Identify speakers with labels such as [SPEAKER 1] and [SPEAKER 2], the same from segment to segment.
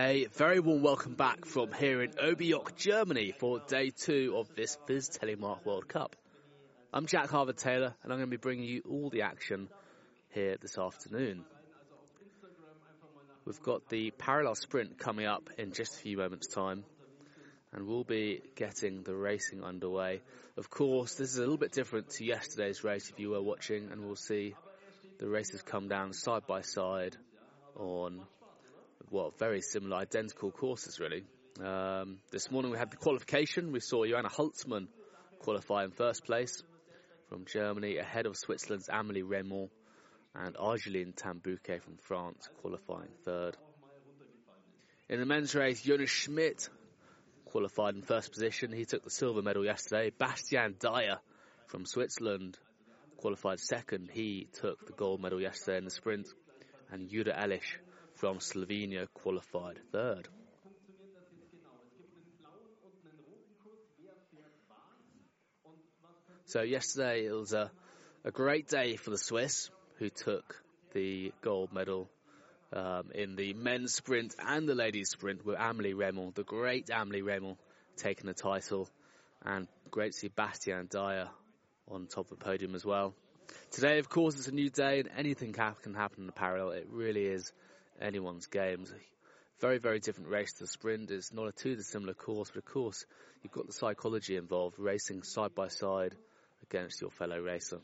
[SPEAKER 1] A very warm welcome back from here in Oberjoch, Germany for day two of this FIS Telemark World Cup. I'm Jack Harvard Taylor and I'm going to be bringing you all the action here this afternoon. We've got the parallel sprint coming up in just a few moments time and we'll be getting the racing underway. Of course, this is a little bit different to yesterday's race if you were watching and we'll see the races come down side by side on well, very similar, identical courses really. Um, this morning we had the qualification. We saw Johanna Holzmann qualify in first place from Germany ahead of Switzerland's Amelie Reymond and Argeline Tan-Bouquet from France qualifying third. In the men's race, Jonas Schmidt qualified in first position. He took the silver medal yesterday. Bastien Dayer from Switzerland qualified second. He took the gold medal yesterday in the sprint. And Jura Elish from Slovenia qualified third. So yesterday it was a, a great day for the Swiss who took the gold medal um, in the men's sprint and the ladies sprint with Amelie Reymond, the great Amelie Reymond taking the title and great to see Bastien Dayer on top of the podium as well. Today, of course, it's a new day and anything can happen in the parallel. It really is anyone's games. Very, very different race to the sprint. It's not a too dissimilar course, but of course, you've got the psychology involved, racing side by side against your fellow racer.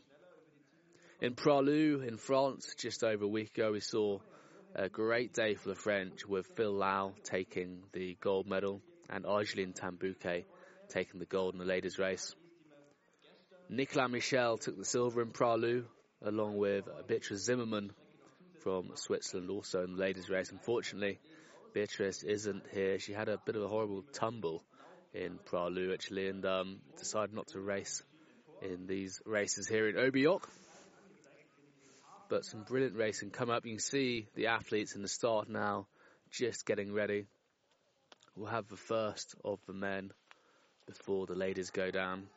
[SPEAKER 1] In Pra Loup, in France, just over a week ago, we saw a great day for the French with Phil Lau taking the gold medal and Argeline Tan-Bouquet taking the gold in the ladies' race. Nicolas Michel took the silver in Pra Loup, along with Beatrice Zimmermann from Switzerland also in the ladies' race. Unfortunately, Beatrice isn't here. She had a bit of a horrible tumble in Pra Loup actually and um, decided not to race in these races here in Oberjoch. But some brilliant racing come up. You can see the athletes in the start now just getting ready. We'll have the first of the men before the ladies go down.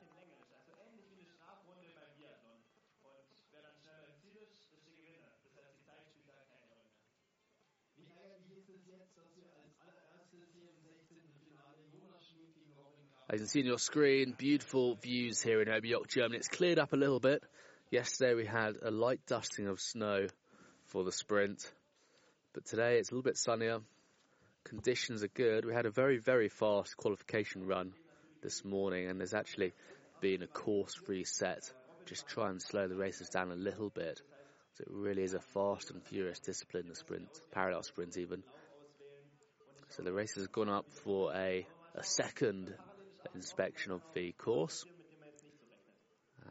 [SPEAKER 1] As you can see on your screen, beautiful views here in Oberjoch, Germany. It's cleared up a little bit. Yesterday we had a light dusting of snow for the sprint, but today it's a little bit sunnier. Conditions are good. We had a very, very fast qualification run this morning, and there's actually been a course reset. Just try and slow the races down a little bit. So it really is a fast and furious discipline, the sprint, parallel sprint even. So the race has gone up for a, a second inspection of the course.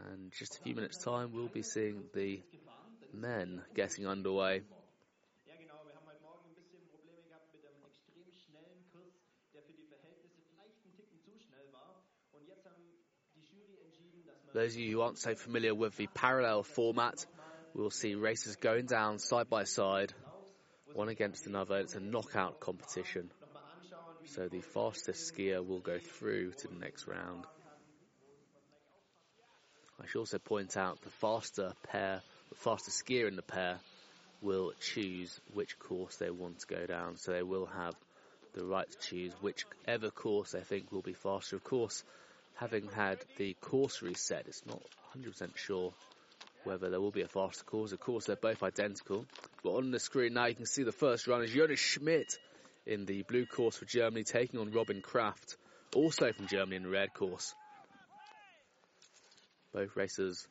[SPEAKER 1] And just a few minutes time we'll be seeing the men getting underway. Those of you who aren't so familiar with the parallel format, we'll see races going down side by side, one against another. It's a knockout competition. So the fastest skier will go through to the next round. I should also point out the faster pair, the faster skier in the pair will choose which course they want to go down. So they will have the right to choose whichever course they think will be faster. Of course, having had the course reset, it's not 100% sure whether there will be a faster course. Of course, they're both identical. But on the screen now, you can see the first runner is Jonas Schmidt in the blue course for Germany, taking on Robin Kraft, also from Germany in the red course. Both racers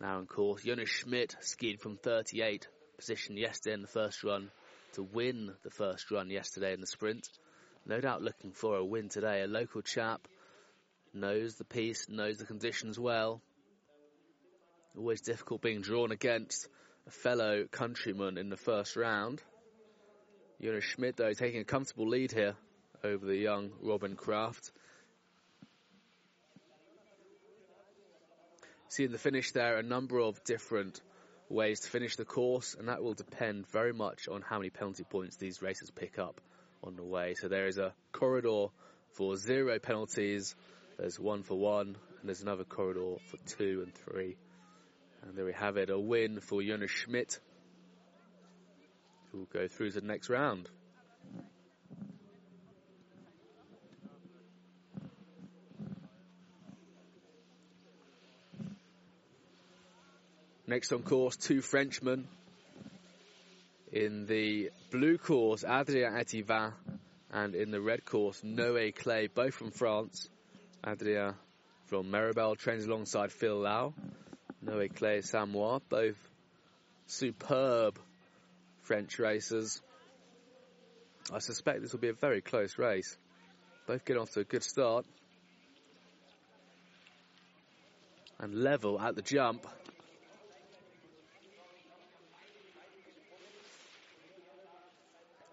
[SPEAKER 1] now in course. Jonas Schmidt skied from 38 position yesterday in the first run to win the first run yesterday in the sprint. No doubt looking for a win today. A local chap knows the piece, knows the conditions well. Always difficult being drawn against a fellow countryman in the first round. Jonas Schmidt, though, taking a comfortable lead here over the young Robin Kraft. See in the finish there a number of different ways to finish the course, and that will depend very much on how many penalty points these racers pick up on the way. So there is a corridor for zero penalties, there's one for one, and there's another corridor for two and three. And there we have it, a win for Jonas Schmidt who will go through to the next round. Next on course, two Frenchmen. In the blue course, Adrien Etivin, and in the red course, Noé Claye, both from France. Adrien from Meribel trains alongside Phil Lau. Noé Claye, Samoa, both superb French racers. I suspect this will be a very close race. Both get off to a good start. And level at the jump.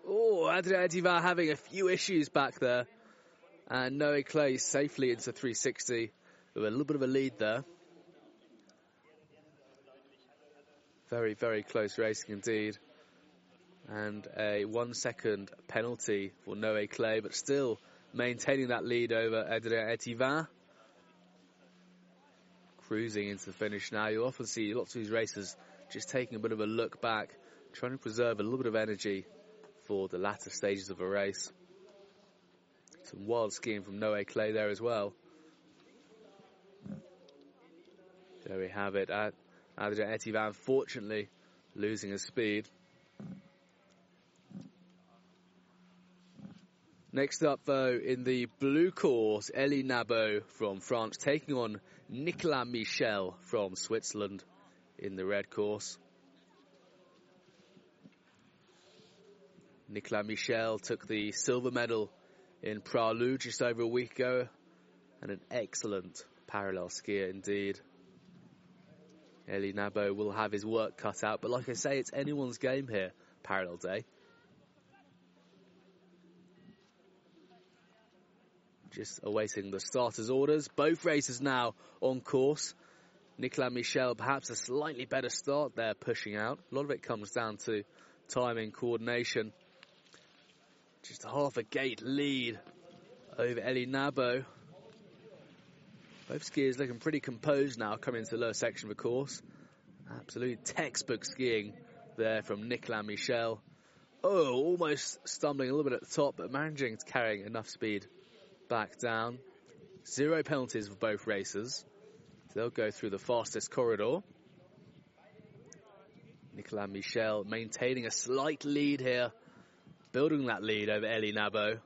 [SPEAKER 1] Oh, Adrien Etivin having a few issues back there. And Noé Claye safely into 360 with a little bit of a lead there. Very, very close racing indeed. And a one second penalty for Noé Claye, but still maintaining that lead over Adrien Etivin. Cruising into the finish now. You'll often see lots of these racers just taking a bit of a look back, trying to preserve a little bit of energy for the latter stages of a race. Some wild skiing from Noé Claye there as well. There we have it. Adrien Etivin, fortunately, losing his speed. Next up, though, in the blue course, Elie Nabo from France taking on Nicolas Michel from Switzerland in the red course. Nicolas Michel took the silver medal in Pra Loup just over a week ago and an excellent parallel skier indeed. Elie Nabo will have his work cut out, but like I say, it's anyone's game here, parallel day. Just awaiting the starters' orders. Both races now on course. Nicolas Michel, perhaps a slightly better start there, pushing out. A lot of it comes down to timing, coordination. Just a half a gate lead over Elie Nabo. Both skiers looking pretty composed now coming into the lower section of the course. Absolute textbook skiing there from Nicolas Michel. Oh, almost stumbling a little bit at the top, but managing to carry enough speed back down. Zero penalties for both racers. They'll go through the fastest corridor. Nicolas Michel maintaining a slight lead here building that lead over Elie Nabo.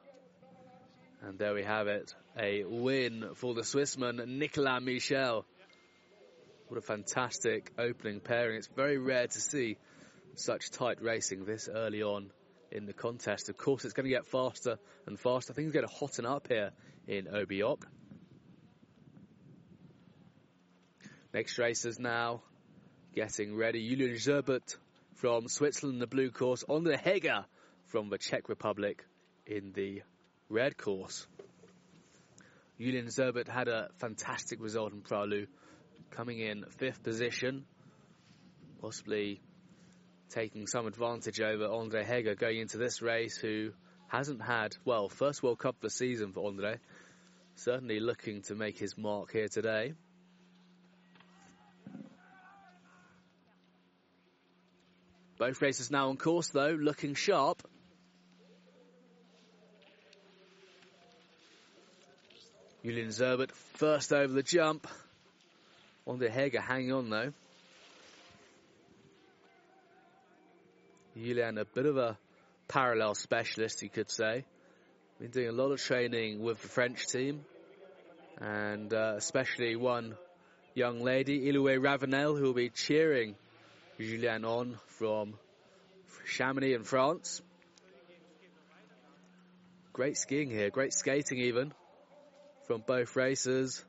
[SPEAKER 1] And there we have it, a win for the Swissman, Nicolas Michel. What a fantastic opening pairing. It's very rare to see such tight racing this early on in the contest. Of course, it's going to get faster and faster. Things are going to hotten up here in Oberjoch. Next racers now getting ready. Julian Zerbert from Switzerland, the blue course, Andre Heger from the Czech Republic in the red course. Julian Zerbert had a fantastic result in Pra Loup, coming in fifth position, possibly taking some advantage over Andre Heger going into this race, who hasn't had, well, first World Cup of the season for Andre. Certainly looking to make his mark here today. Both races now on course though, looking sharp. Julian Zerbert first over the jump. Andre Heger hanging on though. Julian, a bit of a parallel specialist, you could say. Been doing a lot of training with the French team, and uh, especially one young lady, Iloué Ravenel, who will be cheering Julian on from Chamonix in France. Great skiing here, great skating even from both races.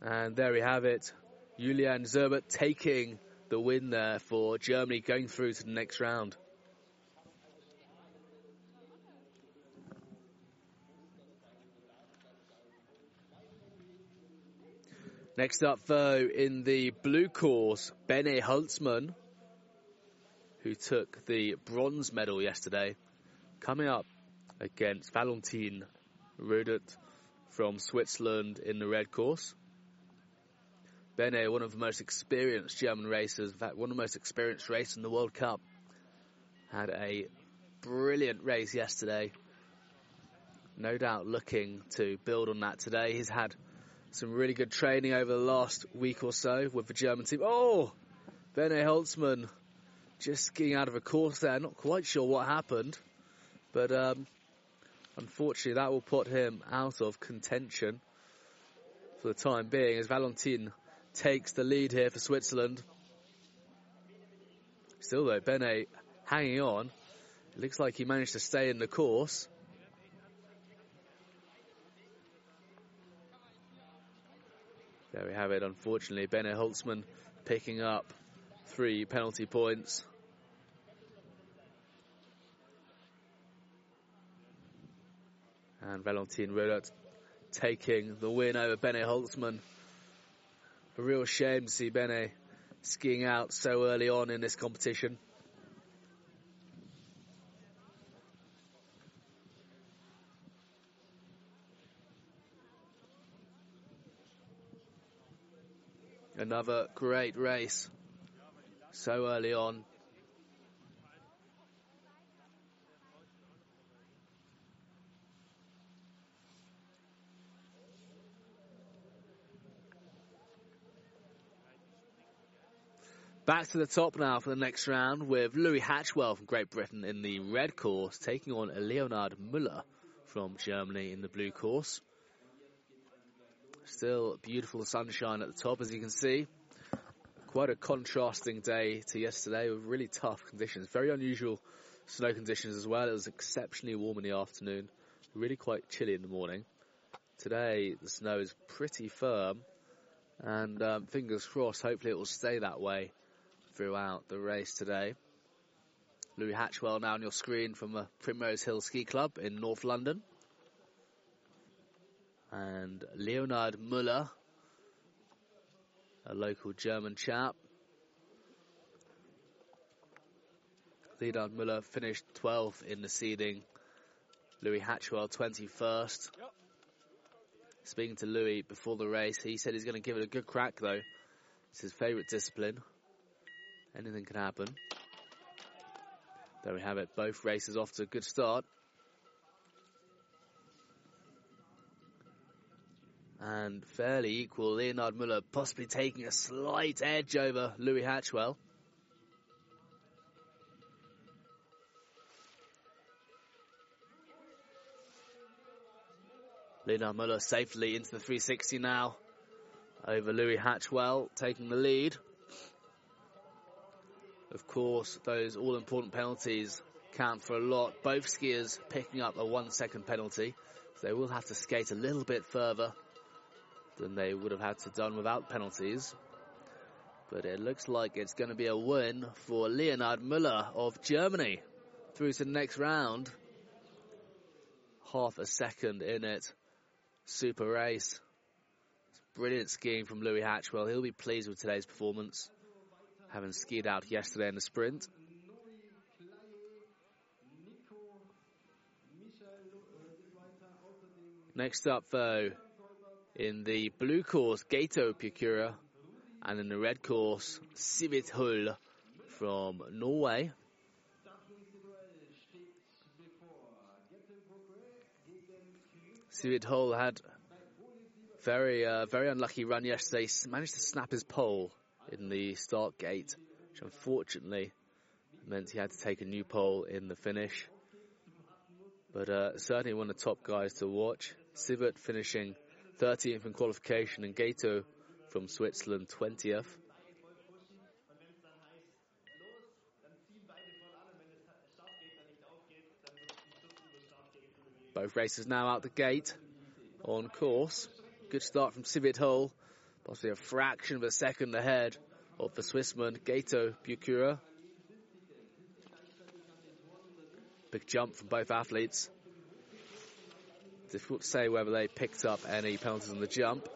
[SPEAKER 1] And there we have it. Julian Zerbert taking the win there for Germany going through to the next round. Next up, though, in the blue course, Bene Holzmann, who took the bronze medal yesterday, coming up against Valentin Rudert from Switzerland in the red course. Bene, one of the most experienced German racers, in fact, one of the most experienced racers in the World Cup, had a brilliant race yesterday. No doubt looking to build on that today. He's had some really good training over the last week or so with the German team. Oh, Bene Holzmann just skiing out of a course there. Not quite sure what happened, but um, unfortunately that will put him out of contention for the time being as Valentin takes the lead here for Switzerland. Still though, Bene hanging on. It looks like he managed to stay in the course. There we have it, unfortunately. Bene Holzmann picking up three penalty points. And Valentin Roulot taking the win over Bene Holzmann. A real shame to see Bene skiing out so early on in this competition. Another great race so early on. Back to the top now for the next round with Louis Hatchwell from Great Britain in the red course, taking on Leonhard Müller from Germany in the blue course. Still beautiful sunshine at the top, as you can see. Quite a contrasting day to yesterday with really tough conditions. Very unusual snow conditions as well. It was exceptionally warm in the afternoon, really quite chilly in the morning. Today, the snow is pretty firm, and um, fingers crossed, hopefully it will stay that way throughout the race today. Louis Hatchwell now on your screen from the Primrose Hill Ski Club in North London and Leonard Müller, a local German chap. Leonard Müller finished 12th in the seeding. Louis Hatchwell 21st. Yep. Speaking to Louis before the race, he said he's going to give it a good crack though. It's his favourite discipline. Anything can happen. There we have it. Both races off to a good start. And fairly equal. Leonard Müller possibly taking a slight edge over Louis Hatchwell. Leonard Müller safely into the 360 now over Louis Hatchwell taking the lead. Of course, those all important penalties count for a lot. Both skiers picking up a one second penalty. So they will have to skate a little bit further than they would have had to done without penalties. But it looks like it's going to be a win for Leonhard Müller of Germany through to the next round. Half a second in it. Super race. Brilliant skiing from Louis Hatchwell. He'll be pleased with today's performance, having skied out yesterday in the sprint. Next up, though, in the blue course, Gato Pukura, and in the red course, Sivert Hull from Norway. Sivert Hull had very uh, very unlucky run yesterday. Managed to snap his pole in the start gate, which unfortunately meant he had to take a new pole in the finish. But uh, certainly one of the top guys to watch. Sivert finishing 30th in qualification, and Gato from Switzerland 20th. Both races now out the gate on course. Good start from Sivert Hole, possibly a fraction of a second ahead of the Swissman Gato Pukura. Big jump from both athletes. Difficult to say whether they picked up any penalties on the jump.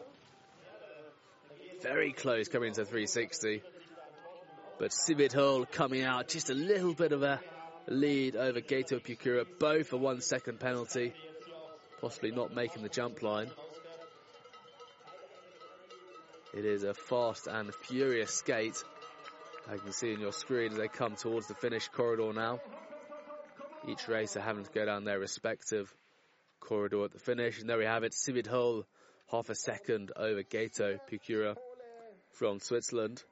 [SPEAKER 1] Very close coming into 360. But Sivert Hull coming out just a little bit of a lead over Gato Pukura. Both a one second penalty. Possibly not making the jump line. It is a fast and furious skate. I can see on your screen as they come towards the finish corridor now. Each racer having to go down their respective corridor at the finish. And there we have it, Sivert Hole, half a second over Gato Picura from Switzerland.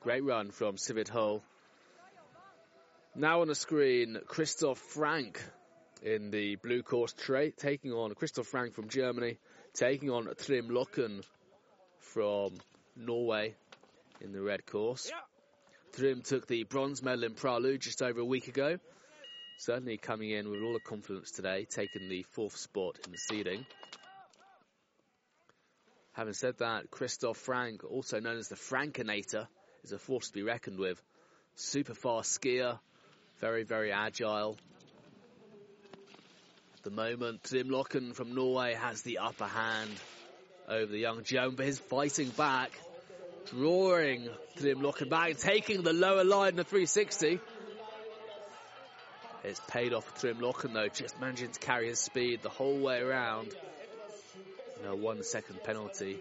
[SPEAKER 1] Great run from Sivert Hull. Now on the screen, Christoph Frank in the blue course tray, taking on Christoph Frank from Germany, taking on Trym Loken from Norway in the red course. Trym took the bronze medal in Pra Loup just over a week ago. Certainly coming in with all the confidence today, taking the fourth spot in the seeding. Having said that, Christoph Frank, also known as the Frankinator, is a force to be reckoned with. Super fast skier, very, very agile. The moment, Trym Loken from Norway has the upper hand over the young Joan, but he's fighting back, drawing Trym Loken back, taking the lower line in the 360. It's paid off for Trym Loken though, just managing to carry his speed the whole way around. You one second penalty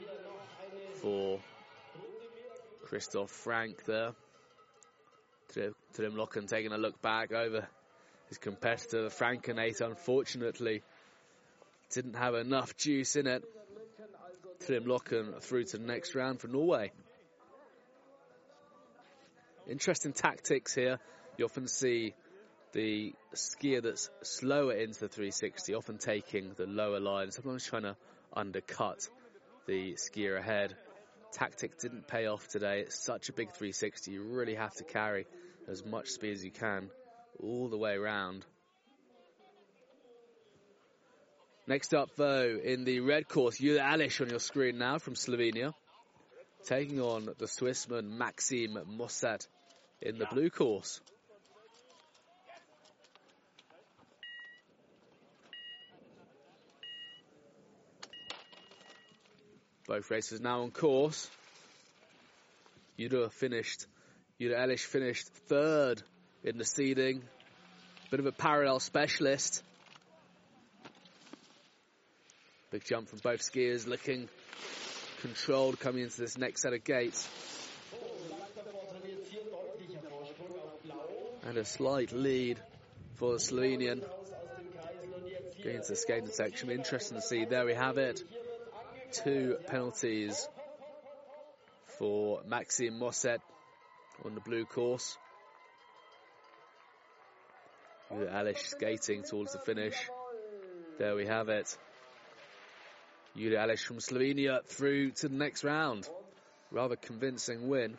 [SPEAKER 1] for Christoph Frank there. Trym Loken taking a look back over his competitor, the Frankinator, unfortunately didn't have enough juice in it. Trym Loken through to the next round for Norway. Interesting tactics here. You often see the skier that's slower into the 360, often taking the lower line, sometimes trying to undercut the skier ahead. Tactic didn't pay off today. It's such a big 360. You really have to carry as much speed as you can all the way around. Next up, though, in the red course, Jule Alish on your screen now from Slovenia, taking on the Swissman Maxime Mossat in the blue course. Both races now on course. Yuda finished, Jule Alish finished third in the seeding. Bit of a parallel specialist. Big jump from both skiers, looking controlled coming into this next set of gates. And a slight lead for the Slovenian. Going into the skating section. Interesting to see. There we have it two penalties for Maxim Mosset on the blue course. Alish skating towards the finish. There we have it. Jule Alish from Slovenia through to the next round. Rather convincing win.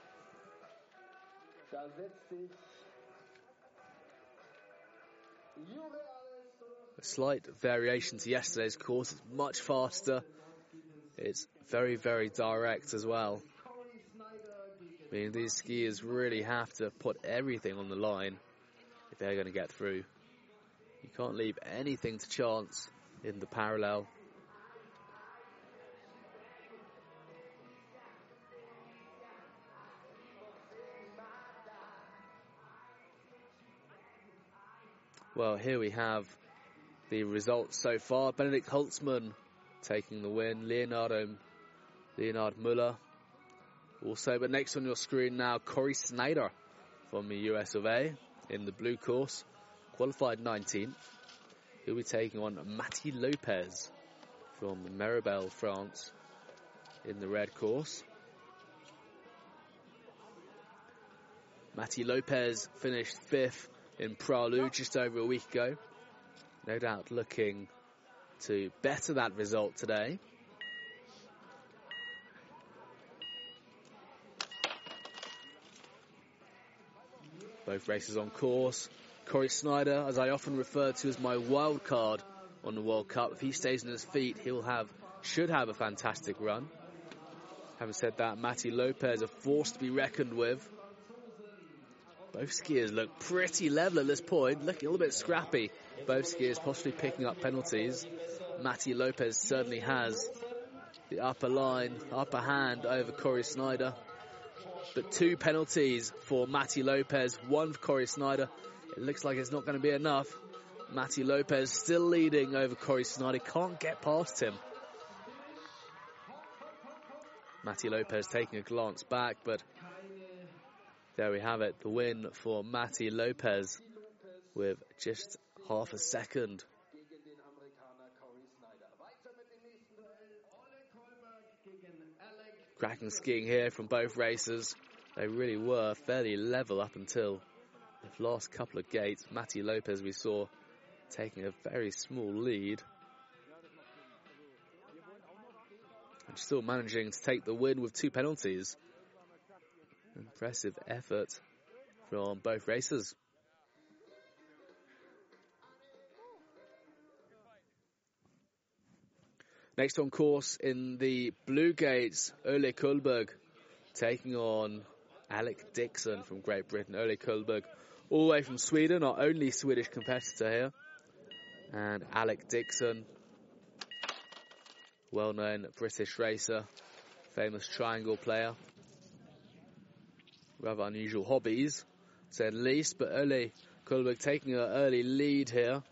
[SPEAKER 1] A slight variation to yesterday's course. It's much faster. It's very, very direct as well. I mean, these skiers really have to put everything on the line they're going to get through. You can't leave anything to chance in the parallel. Well, here we have the results so far. Benedikt Holzmann taking the win. Leonardo, Leonard Muller also. But next on your screen now, Corey Snyder from the US of A in the blue course, qualified 19th. He'll be taking on Matty Lopez from Meribel, France in the red course. Matty Lopez finished fifth in Pra Loup just over a week ago. No doubt looking to better that result today. Both races on course. Corey Snyder, as I often refer to as my wild card on the World Cup. If he stays on his feet, he'll have, should have a fantastic run. Having said that, Matty Lopez, a force to be reckoned with. Both skiers look pretty level at this point, looking a little bit scrappy. Both skiers possibly picking up penalties. Matty Lopez certainly has the upper line, upper hand over Corey Snyder. But two penalties for Matty Lopez, one for Corey Snyder. It looks like it's not going to be enough. Matty Lopez still leading over Corey Snyder. Can't get past him. Matty Lopez taking a glance back, but there we have it. The win for Matty Lopez with just half a second. Cracking skiing here from both racers. They really were fairly level up until the last couple of gates. Matty Lopez, we saw, taking a very small lead. And still managing to take the win with two penalties. Impressive effort from both racers. Next on course in the Blue Gates, Ole Kullberg taking on Alec Dixon from Great Britain. Ole Kullberg, all the way from Sweden, our only Swedish competitor here. And Alec Dixon, well known British racer, famous triangle player. Rather unusual hobbies, said least, but Ole Kullberg taking an early lead here.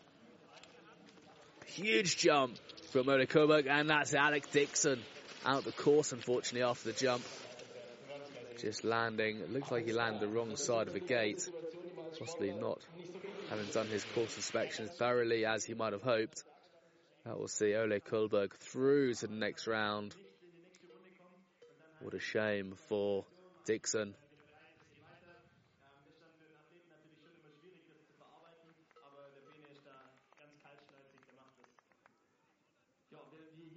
[SPEAKER 1] Huge jump from Ole Kullberg, and that's Alec Dixon out the course, unfortunately, after the jump. Just landing, it looks like he landed the wrong side of the gate, possibly not having done his course inspection thoroughly as he might have hoped. That will see Ole Kullberg through to the next round. What a shame for Dixon.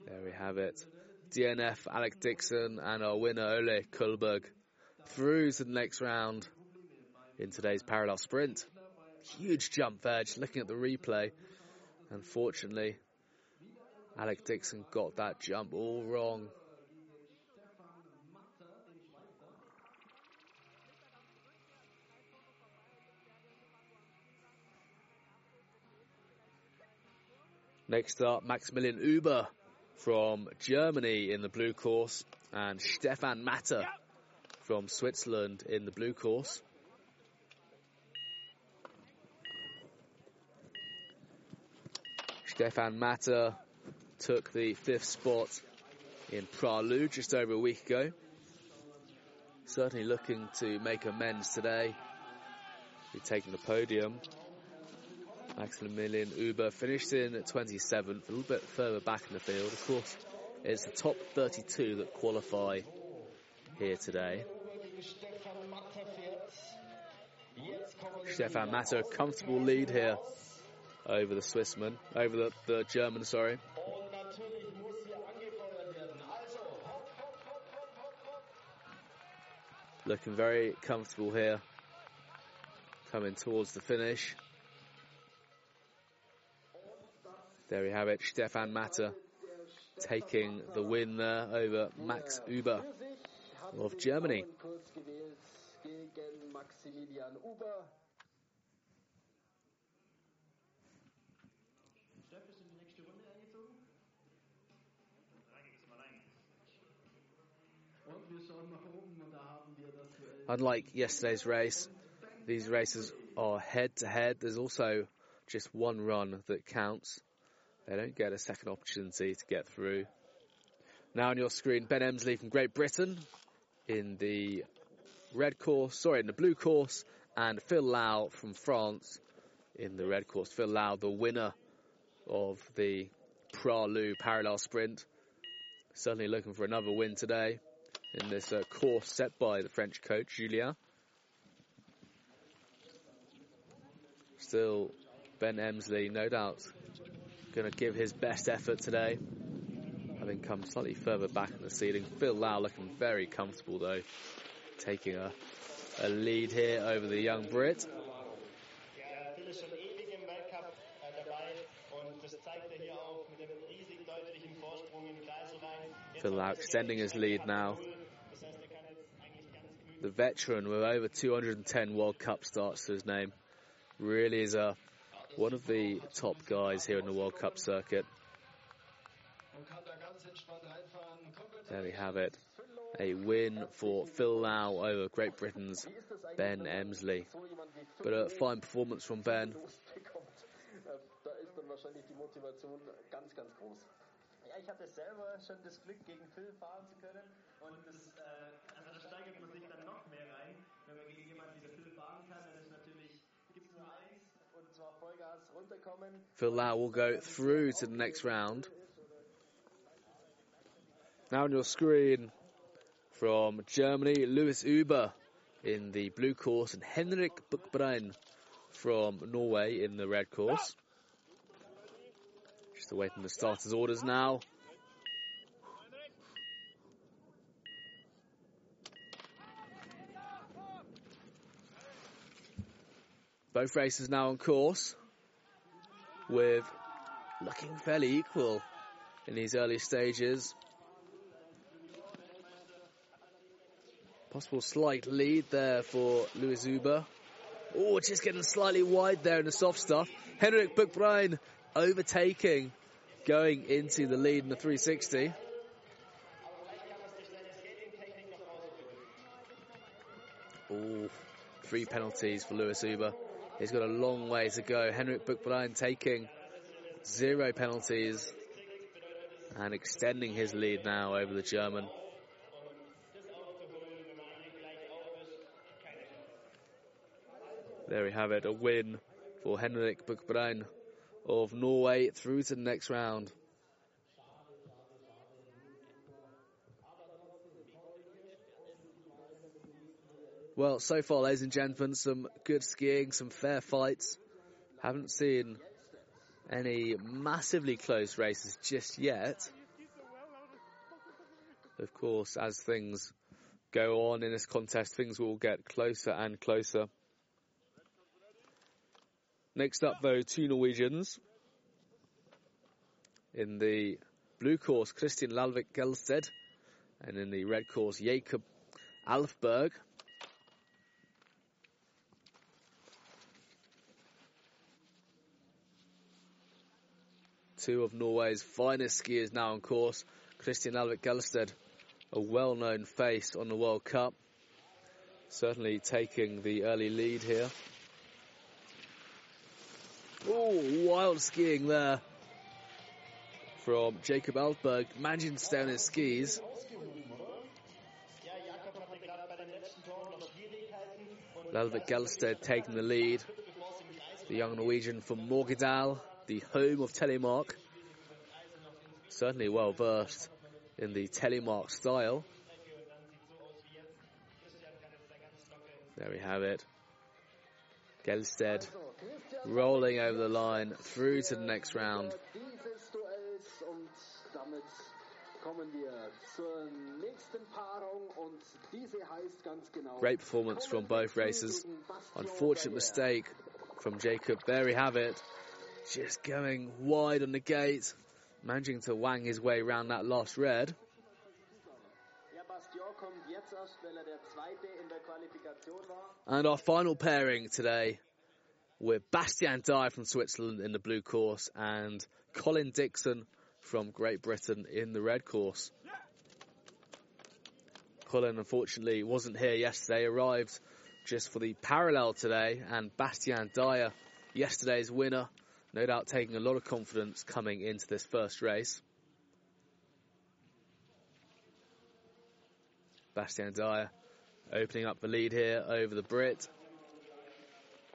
[SPEAKER 1] There we have it. DNF Alec Dixon and our winner Ole Kullberg through to the next round in today's parallel sprint. Huge jump there, just looking at the replay. Unfortunately, Alec Dixon got that jump all wrong. Next up, Maximilian Uber from Germany in the blue course and Stefan Matter from Switzerland in the blue course. Stefan Matter took the fifth spot in Pra Loup just over a week ago. Certainly looking to make amends today. He's taking the podium. Maximilian Uber finished in 27th, a little bit further back in the field. Of course, it's the top 32 that qualify here today. Stefan Matter, a comfortable lead here over the Swissman, over the, the German, sorry. Looking very comfortable here, coming towards the finish. There we have it, Stefan Matter taking the win there over Max Uber of Germany. Unlike yesterday's race, these races are head to head. There's also just one run that counts. They don't get a second opportunity to get through. Now on your screen, Ben Emsley from Great Britain in the red course, sorry, in the blue course, and Phil Lau from France in the red course. Phil Lau, the winner of the Pra Loup parallel sprint. Certainly looking for another win today in this uh, course set by the French coach, Julien. Still, Ben Emsley, no doubt, going to give his best effort today. Having come slightly further back in the seating. Phil Lau looking very comfortable though, taking a, a lead here over the young Brit. Phil Lau extending his lead now. The veteran with over 210 World Cup starts to his name really is a one of the top guys here in the World Cup circuit. There we have it. A win for Phil Lau over Great Britain's Ben Emsley. But a fine performance from Ben.
[SPEAKER 2] Phil rein. Wenn man gegen jemanden wie der Phil fahren kann, dann ist natürlich, gibt es nur eins, und zwar Vollgas.
[SPEAKER 1] Phil Lau will go through to the next round. Now on your screen from Germany, Louis Uber in the blue course and Henrik Buchbrein from Norway in the red course. Just awaiting the starters' orders now. Both races now on course with looking fairly equal in these early stages. Possible slight lead there for Louis Uber. Oh, just getting slightly wide there in the soft stuff. Henrik Buchbrein overtaking, going into the lead in the 360. Oh, three penalties for Louis Uber. He's got a long way to go. Henrik Buchbrein taking zero penalties and extending his lead now over the German. There we have it, a win for Henrik Buchbrein of Norway through to the next round. Well, so far, ladies and gentlemen, some good skiing, some fair fights. Haven't seen any massively close races just yet. Of course, as things go on in this contest, things will get closer and closer. Next up, though, two Norwegians. In the blue course, Christian Lalvik Gelsted, and in the red course, Jakob Alfberg. Two of Norway's finest skiers now on course. Christian Lalvik Gelsted, a well-known face on the World Cup. Certainly taking the early lead here. Oh, wild skiing there from Jacob Alfberg, managing to stay on his skis. Lalvik Gelsted taking the lead. The young Norwegian from Morgedal, the home of Telemark. Certainly well versed in the Telemark style. There we have it. Gelsted rolling over the line through to the next round. Great performance from both races. Unfortunate mistake from Jacob. There we have it. Just going wide on the gate. Managing to wang his way around that last red. And our final pairing today with Bastien Dayer from Switzerland in the blue course and Colin Dixon from Great Britain in the red course. Colin unfortunately wasn't here yesterday, arrived just for the parallel today and Bastien Dayer, yesterday's winner, no doubt taking a lot of confidence coming into this first race. Bastien Dayer opening up the lead here over the Brit.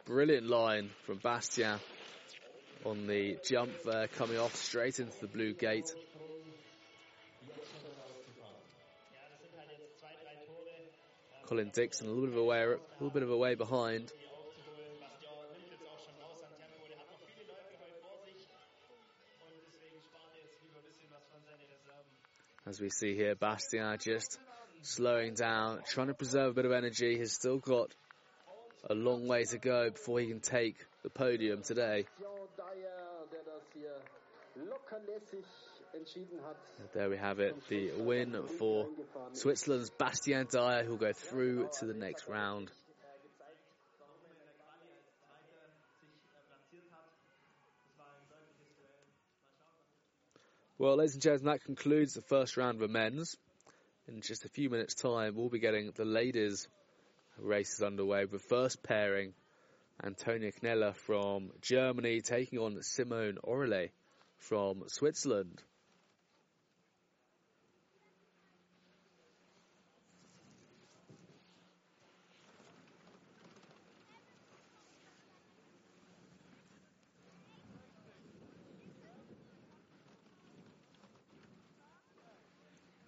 [SPEAKER 1] Brilliant line from Bastien on the jump there, coming off straight into the blue gate. Colin Dixon a little bit of a way, a little bit of a way behind. As we see here, Bastien just slowing down, trying to preserve a bit of energy. He's still got a long way to go before he can take the podium today. There we have it, the win for Switzerland's Bastien Dayer, who'll go through to the next round. Well, ladies and gentlemen, that concludes the first round of the men's. In just a few minutes' time, we'll be getting the ladies' races underway the first pairing Antonia Kneller from Germany taking on Simone Oehrli from Switzerland.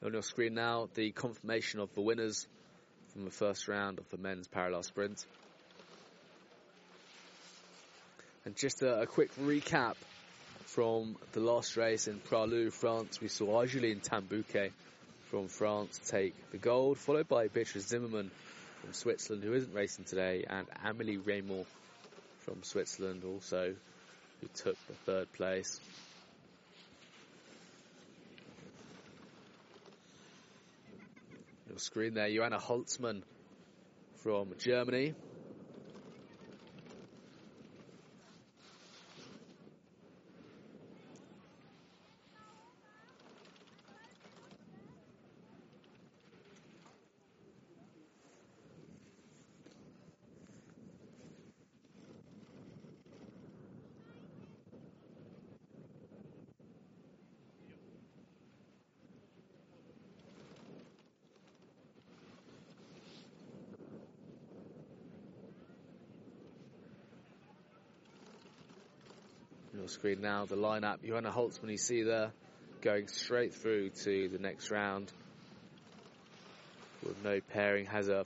[SPEAKER 1] On your screen now, the confirmation of the winners from the first round of the men's parallel sprint. And just a, a quick recap from the last race in Pra Loup, France. We saw Argeline Tan-Bouquet from France take the gold, followed by Beatrice Zimmermann from Switzerland, who isn't racing today, and Amélie Reymond from Switzerland also, who took the third place. Screen there, Johanna Holzmann from Germany. Screen now the lineup. Johanna Holzmann, you see there, going straight through to the next round. With no pairing, has a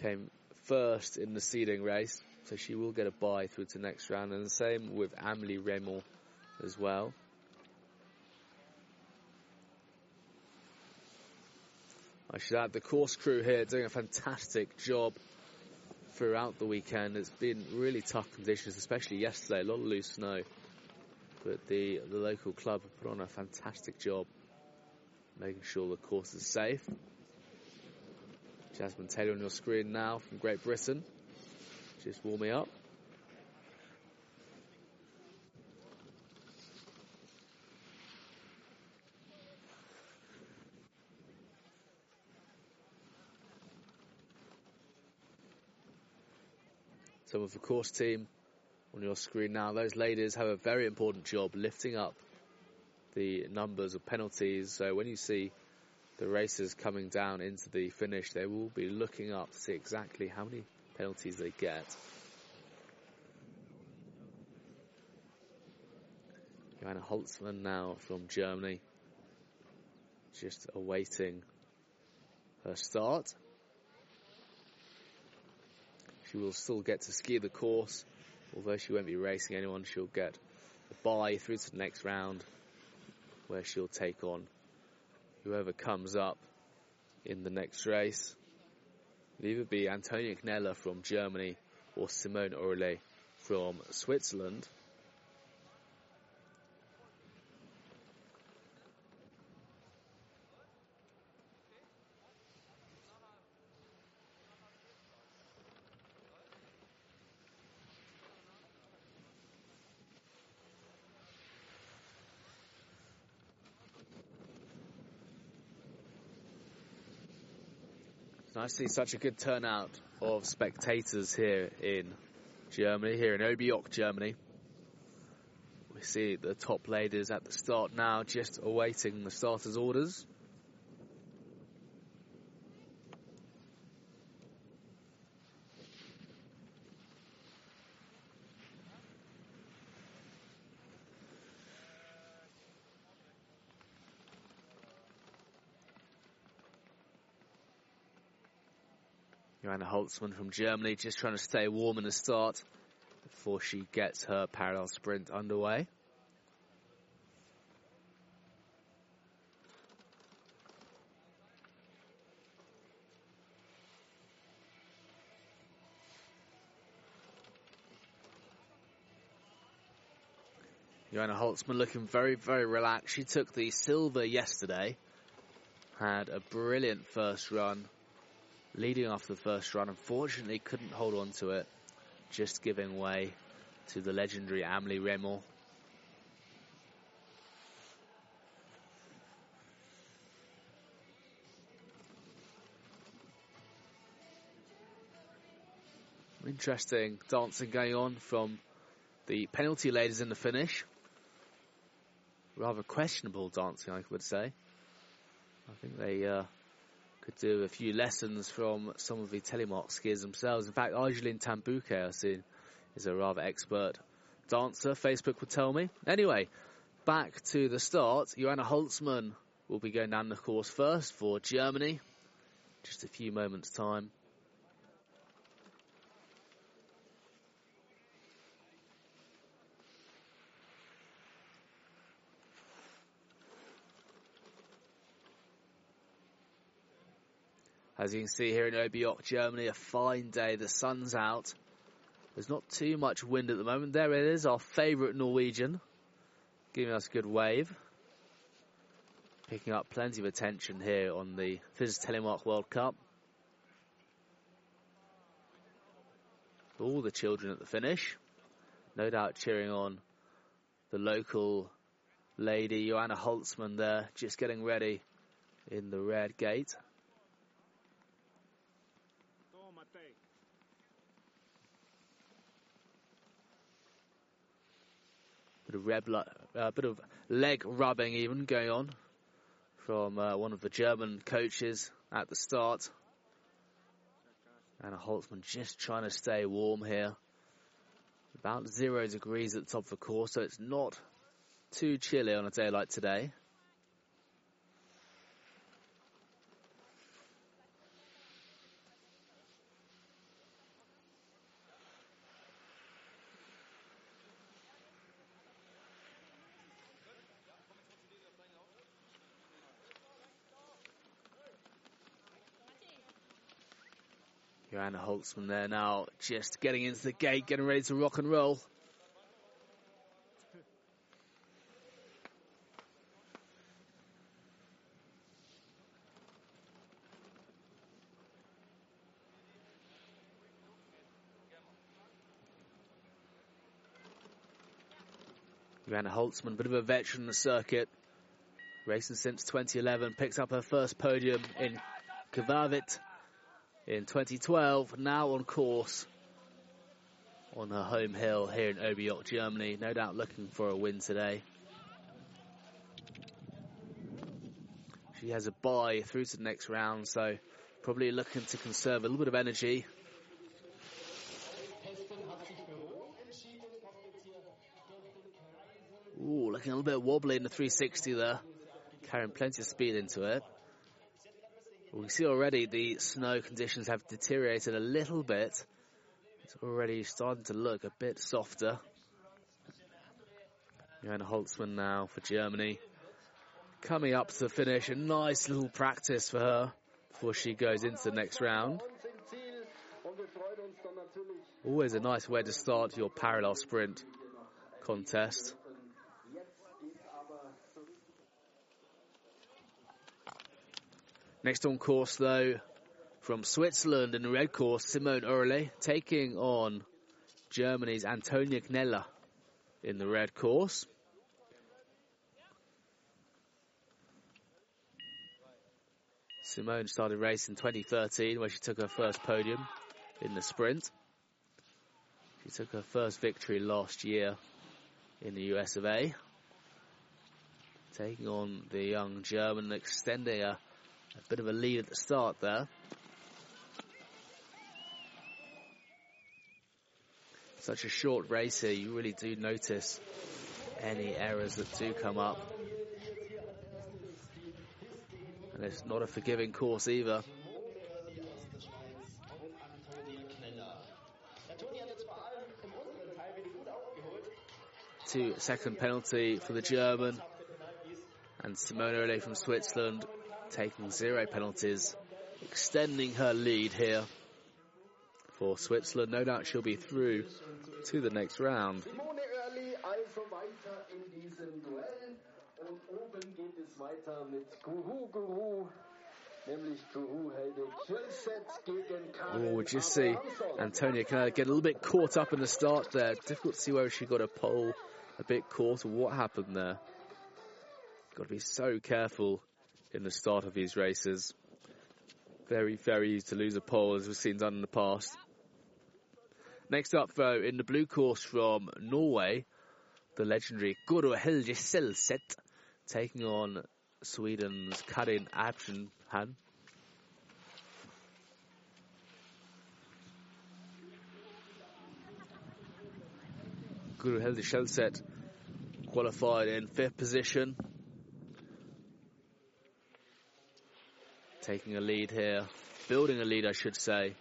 [SPEAKER 1] came first in the seeding race, so she will get a bye through to the next round. And the same with Amélie Reymond as well. I should add the course crew here doing a fantastic job throughout the weekend. It's been really tough conditions, especially yesterday, a lot of loose snow. But the, the local club have put on a fantastic job making sure the course is safe. Jasmine Taylor on your screen now from Great Britain, just warming up. Some of the course team on your screen now. Those ladies have a very important job lifting up the numbers of penalties. So when you see the racers coming down into the finish, they will be looking up to see exactly how many penalties they get. Johanna Holzmann now from Germany, just awaiting her start. She will still get to ski the course, although she won't be racing anyone. She'll get a bye through to the next round, where she'll take on whoever comes up in the next race. It'll either be Antonia Kneller from Germany or Simone Oehrli from Switzerland. I see such a good turnout of spectators here in Germany, here in Oberjoch, Germany. We see the top ladies at the start now, just awaiting the starters' orders. Johanna Holzmann from Germany just trying to stay warm in the start before she gets her parallel sprint underway. Johanna Holzmann looking very, very relaxed. She took the silver yesterday. Had a brilliant first run leading off the first run. Unfortunately, couldn't hold on to it, just giving way to the legendary Amélie Reymond. interesting dancing going on from the penalty ladies in the finish. Rather questionable dancing, I would say. I think they uh, could do a few lessons from some of the telemark skiers themselves. In fact, Argeline Tan-Bouquet, I've seen, is a rather expert dancer, Facebook would tell me. Anyway, back to the start. Johanna Holzmann will be going down the course first for Germany. Just a few moments' time. As you can see here in Oberjoch, Germany, a fine day. The sun's out. There's not too much wind at the moment. There it is, our favourite Norwegian, giving us a good wave. Picking up plenty of attention here on the FIS Telemark World Cup. All the children at the finish. No doubt cheering on the local lady, Johanna Holzmann there, just getting ready in the red gate. Bit of, uh, bit of leg rubbing even going on from uh, one of the German coaches at the start. Anna Holzmann just trying to stay warm here. About zero degrees at the top of the course, so it's not too chilly on a day like today. Johanna Holzmann there now, just getting into the gate, getting ready to rock and roll. Johanna Holzmann, bit of a veteran in the circuit, racing since 2011, picks up her first podium in Kvarvit in 2012, now on course on her home hill here in Oberjoch, Germany. No doubt looking for a win today. She has a bye through to the next round, so probably looking to conserve a little bit of energy. Ooh, looking a little bit wobbly in the 360 there. Carrying plenty of speed into it. We see already the snow conditions have deteriorated a little bit. It's already starting to look a bit softer. Johanna Holzmann now for Germany. Coming up to the finish, a nice little practice for her before she goes into the next round. Always a nice way to start your parallel sprint contest. Next on course, though, from Switzerland in the red course, Simone Oehrli taking on Germany's Antonia Kneller in the red course. Simone started racing in 2013 where she took her first podium in the sprint. She took her first victory last year in the US of A. Taking on the young German, extending a a bit of a lead at the start there. Such a short race here, you really do notice any errors that do come up. And it's not a forgiving course either. Two second penalty for the German and Simone Oehrli from Switzerland taking zero penalties, extending her lead here for Switzerland. No doubt she'll be through to the next round. Oh, we just see Antonia kind of get a little bit caught up in the start there. Difficult to see where she got a pole a bit caught or what happened there. Got to be so careful in the start of these races. Very, very easy to lose a pole, as we've seen done in the past. Next up, though, in the blue course from Norway, the legendary Guro Helge Selset taking on Sweden's Karin Abrahamsson. Guro Helge Selset qualified in fifth position. Taking a lead here, building a lead, I should say,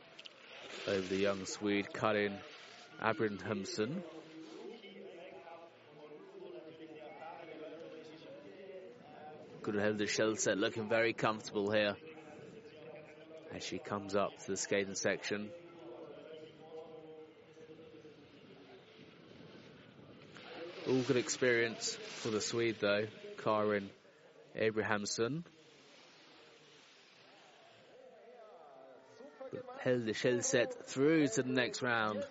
[SPEAKER 1] over the young Swede Karin Abrahamsson. Guro Helge Selset looking very comfortable here as she comes up to the skating section. All good experience for the Swede though, Karin Abrahamsson. Helge Selset through to the next round.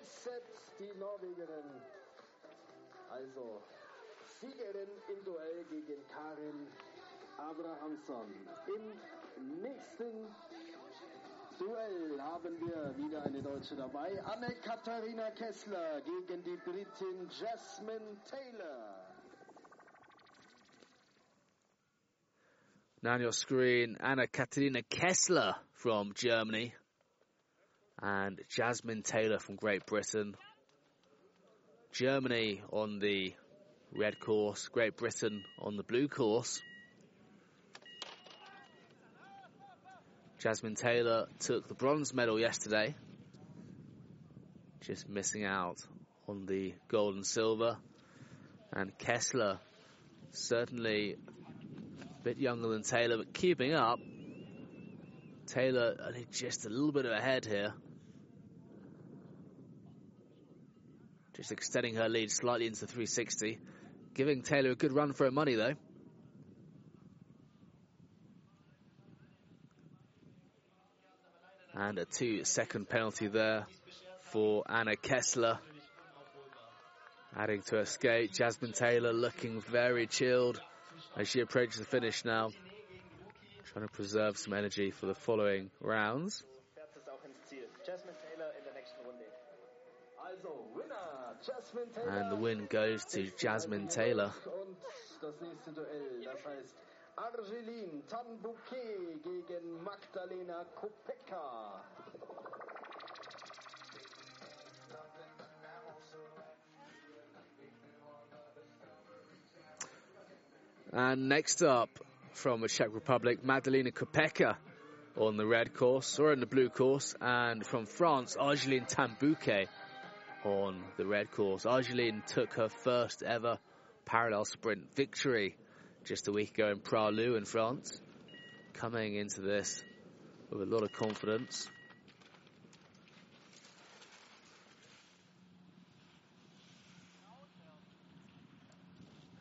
[SPEAKER 3] Im nächsten Duell haben wir wieder eine Deutsche dabei. Anne-Katharina Kessler gegen die Britin Jasmine Taylor.
[SPEAKER 1] Now on your screen, Anna Katarina Kessler from Germany and Jasmine Taylor from Great Britain. Germany on the red course, Great Britain on the blue course. Jasmine Taylor took the bronze medal yesterday, just missing out on the gold and silver. And Kessler, certainly a bit younger than Taylor, but keeping up. Taylor only just a little bit ahead here. Just extending her lead slightly into 360. Giving Taylor a good run for her money though. And a two second penalty there for Anna Kessler. Adding to her skate, Jasmine Taylor looking very chilled as she approaches the finish now. Trying to preserve some energy for the following rounds. And the win goes to Jasmine Taylor.
[SPEAKER 3] Gegen Magdalena Kopeka.
[SPEAKER 1] And next up from the Czech Republic, Magdalena Kopecka on the red course or in the blue course, and from France, Argeline Tan-Bouquet on the red course. Argeline took her first ever parallel sprint victory just a week ago in Pra Loup in France, coming into this with a lot of confidence.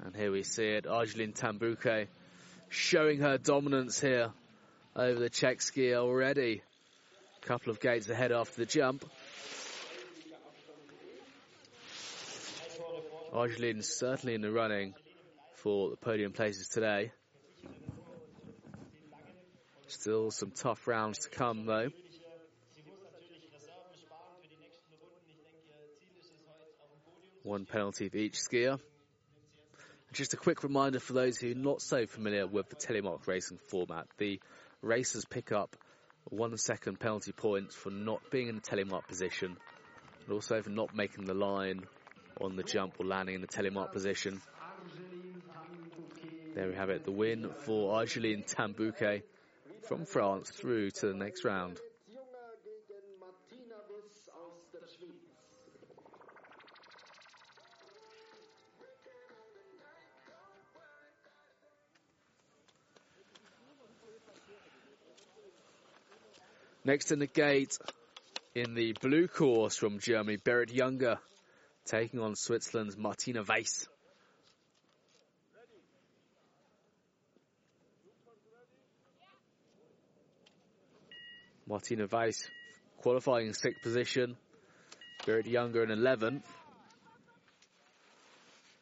[SPEAKER 1] And here we see it, Argeline Tan-Bouquet showing her dominance here over the Czech skier already. A couple of gates ahead after the jump. Argeline certainly in the running for the podium places today. Still some tough rounds to come though. One penalty for each skier. Just a quick reminder for those who are not so familiar with the telemark racing format. The racers pick up one second penalty points for not being in the telemark position, and also for not making the line on the jump or landing in the telemark position. There we have it, the win for Argeline Tan-Bouquet from France through to the next round. Next in the gate, in the blue course from Germany, Berit Junger taking on Switzerland's Martina Weiss. Martina Weiss qualifying in sixth position. Berit Junger in 11th.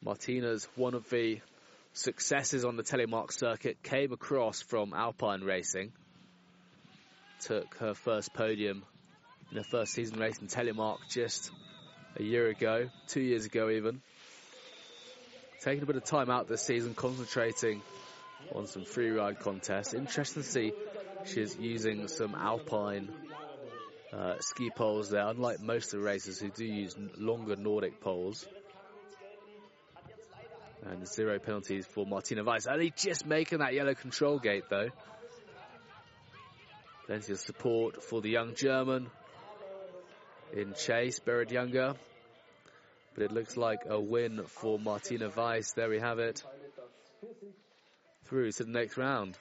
[SPEAKER 1] Martina's one of the successes on the telemark circuit came across from Alpine Racing took her first podium in her first season race in telemark just a year ago, two years ago even. Taking a bit of time out this season, concentrating on some free ride contests. Interesting to see she's using some alpine uh, ski poles there, unlike most of the racers who do use longer Nordic poles. And zero penalties for Martina Weiss. Only just making that yellow control gate though. Plenty of support for the young German in chase, Berit Junger. But it looks like a win for Martina Weiss. There we have it. Through to the next round.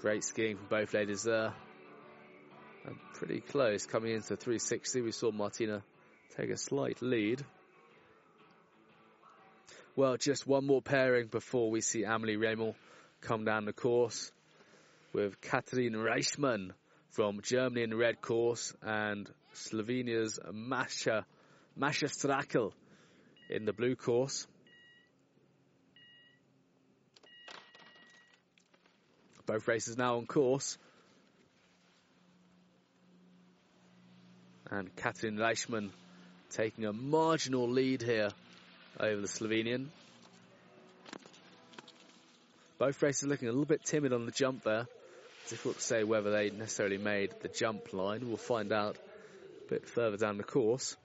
[SPEAKER 1] Great skiing from both ladies there. And pretty close coming into 360. We saw Martina take a slight lead. Well, just one more pairing before we see Amelie Remel come down the course with Katrin Reichmann from Germany in the red course and Slovenia's Masha, Masha Strakel in the blue course. Both races now on course. And Katrin Reichmann taking a marginal lead here over the Slovenian. Both races looking a little bit timid on the jump there. Difficult to say whether they necessarily made the jump line. We'll find out a bit further down the course.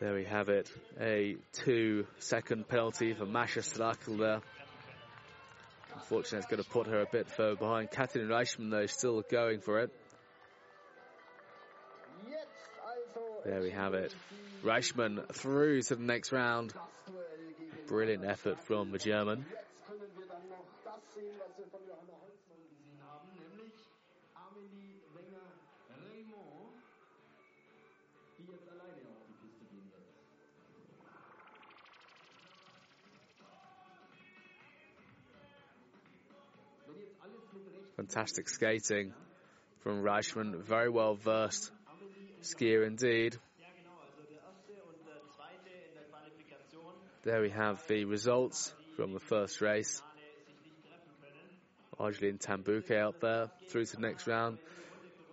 [SPEAKER 1] There we have it. A two second penalty for Masha Strakel there. Unfortunately, it's going to put her a bit further behind. Katrin Reichmann, though, still going for it. There we have it. Reichmann through to the next round. Brilliant effort from the German. Fantastic skating from Reichmann. Very well versed skier indeed. There we have the results from the first race. Argeline Tan Bouquet up there through to the next round.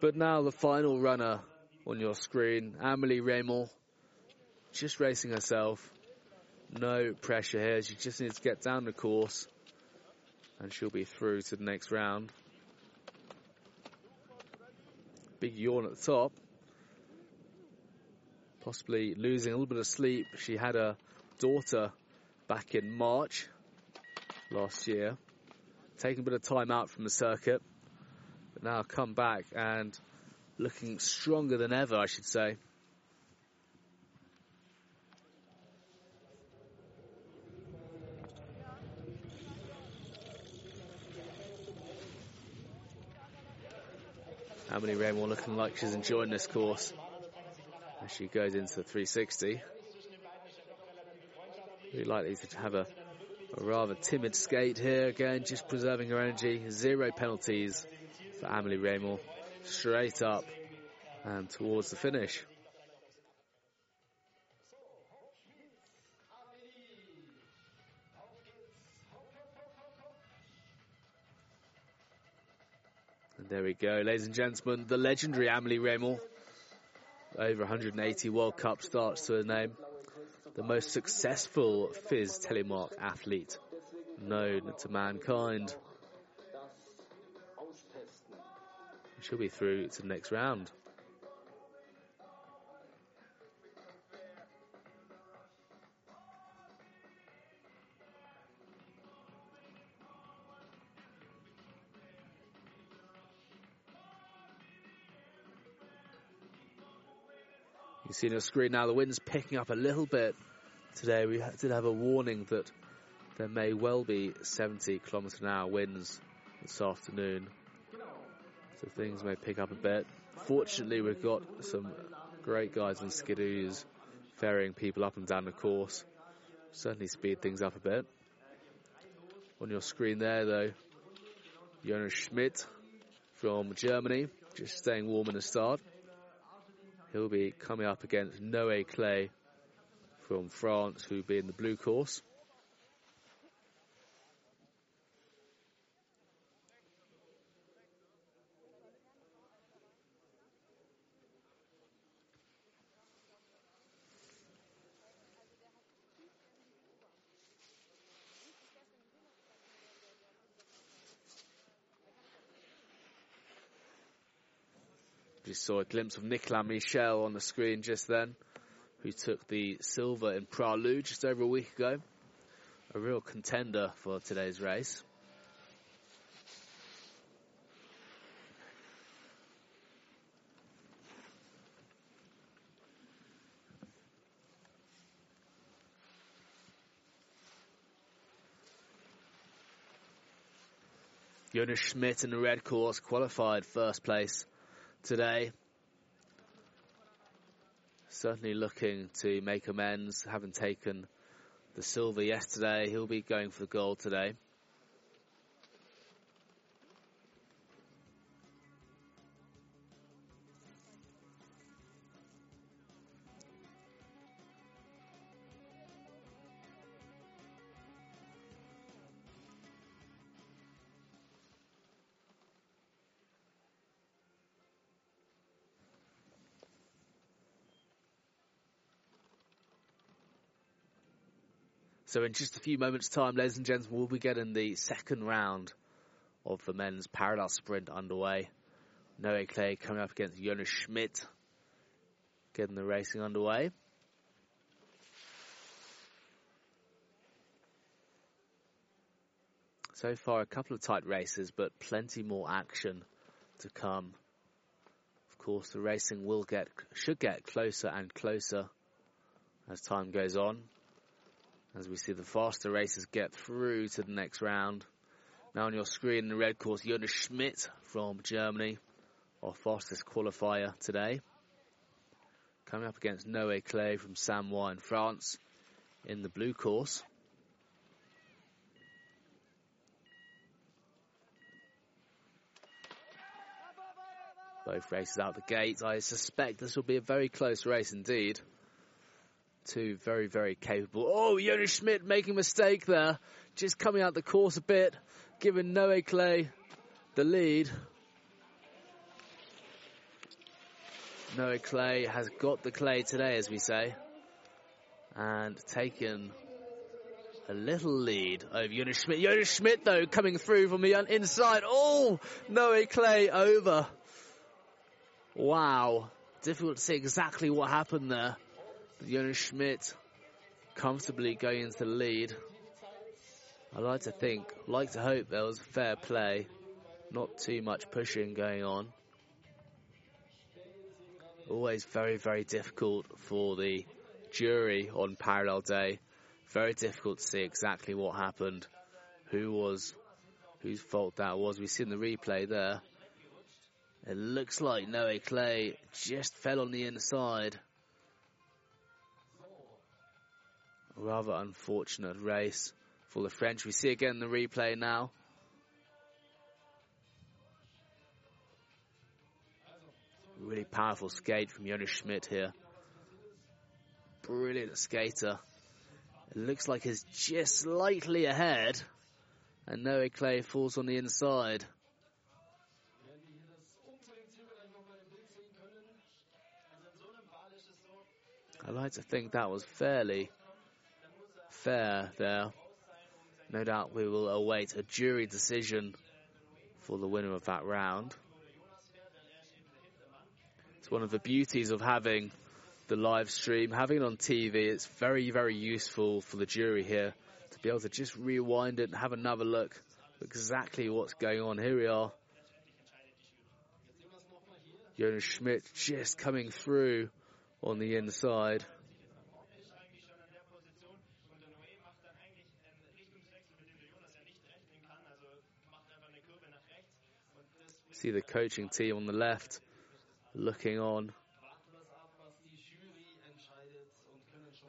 [SPEAKER 1] But now the final runner on your screen, Amelie Remel, just racing herself. No pressure here. She just needs to get down the course and she'll be through to the next round. Big yawn at the top. Possibly losing a little bit of sleep. She had a daughter back in March last year. Taking a bit of time out from the circuit. But now come back and looking stronger than ever, I should say. Amelie Remel looking like she's enjoying this course as she goes into the 360. Really likely to have a, a rather timid skate here again, just preserving her energy. Zero penalties for Amelie Remel. Straight up and towards the finish. There we go, ladies and gentlemen, the legendary Amelie Remel. Over 180 World Cup starts to her name. The most successful FIS telemark athlete known to mankind. She'll be through to the next round. See on the screen now the wind's picking up a little bit today. We did have a warning that there may well be 70 kilometre an hour winds this afternoon. So things may pick up a bit. Fortunately, we've got some great guys in skidoos ferrying people up and down the course. Certainly speed things up a bit. On your screen there, though, Jonas Schmidt from Germany, just staying warm in the start. He'll be coming up against Noé Claye from France, who'll be in the blue course. Just saw a glimpse of Nicolas Michel on the screen just then, who took the silver in Pra Loup just over a week ago. A real contender for today's race. Jonas Schmidt in the red course qualified first place today. Certainly looking to make amends, having taken the silver yesterday. He'll be going for the gold today. So in just a few moments time, ladies and gentlemen, we'll be getting the second round of the men's parallel sprint underway. Noé Claye coming up against Jonas Schmidt, getting the racing underway. So far, a couple of tight races, but plenty more action to come. Of course, the racing will get should get closer and closer as time goes on as we see the faster racers get through to the next round. Now on your screen in the red course, Jonas Schmidt from Germany, our fastest qualifier today. Coming up against Noé Claye from Samoa in France in the blue course. Both races out the gate. I suspect this will be a very close race indeed. Two very, very capable. Oh, Jonas Schmidt making a mistake there. Just coming out the course a bit, giving Noé Claye the lead. Noé Claye has got the clay today, as we say, and taken a little lead over Jonas Schmidt. Jonas Schmidt, though, coming through from the inside. Oh, Noé Claye over. Wow. Difficult to see exactly what happened there. Jonas Schmidt comfortably going into the lead. I like to think, like to hope there was fair play, not too much pushing going on. Always very, very difficult for the jury on parallel day. Very difficult to see exactly what happened, who was, whose fault that was. We've seen the replay there. It looks like Noé Claye just fell on the inside. Rather unfortunate race for the French. We see again the replay now. Really powerful skate from Jonas Schmidt here. Brilliant skater. It looks like he's just slightly ahead. And Noé Claye falls on the inside. I like to think that was fairly fair there. No doubt we will await a jury decision for the winner of that round. It's one of the beauties of having the live stream, having it on TV. It's very, very useful for the jury here to be able to just rewind it and have another look exactly what's going on. Here we are. Jonas Schmidt just coming through on the inside. See the coaching team on the left looking on.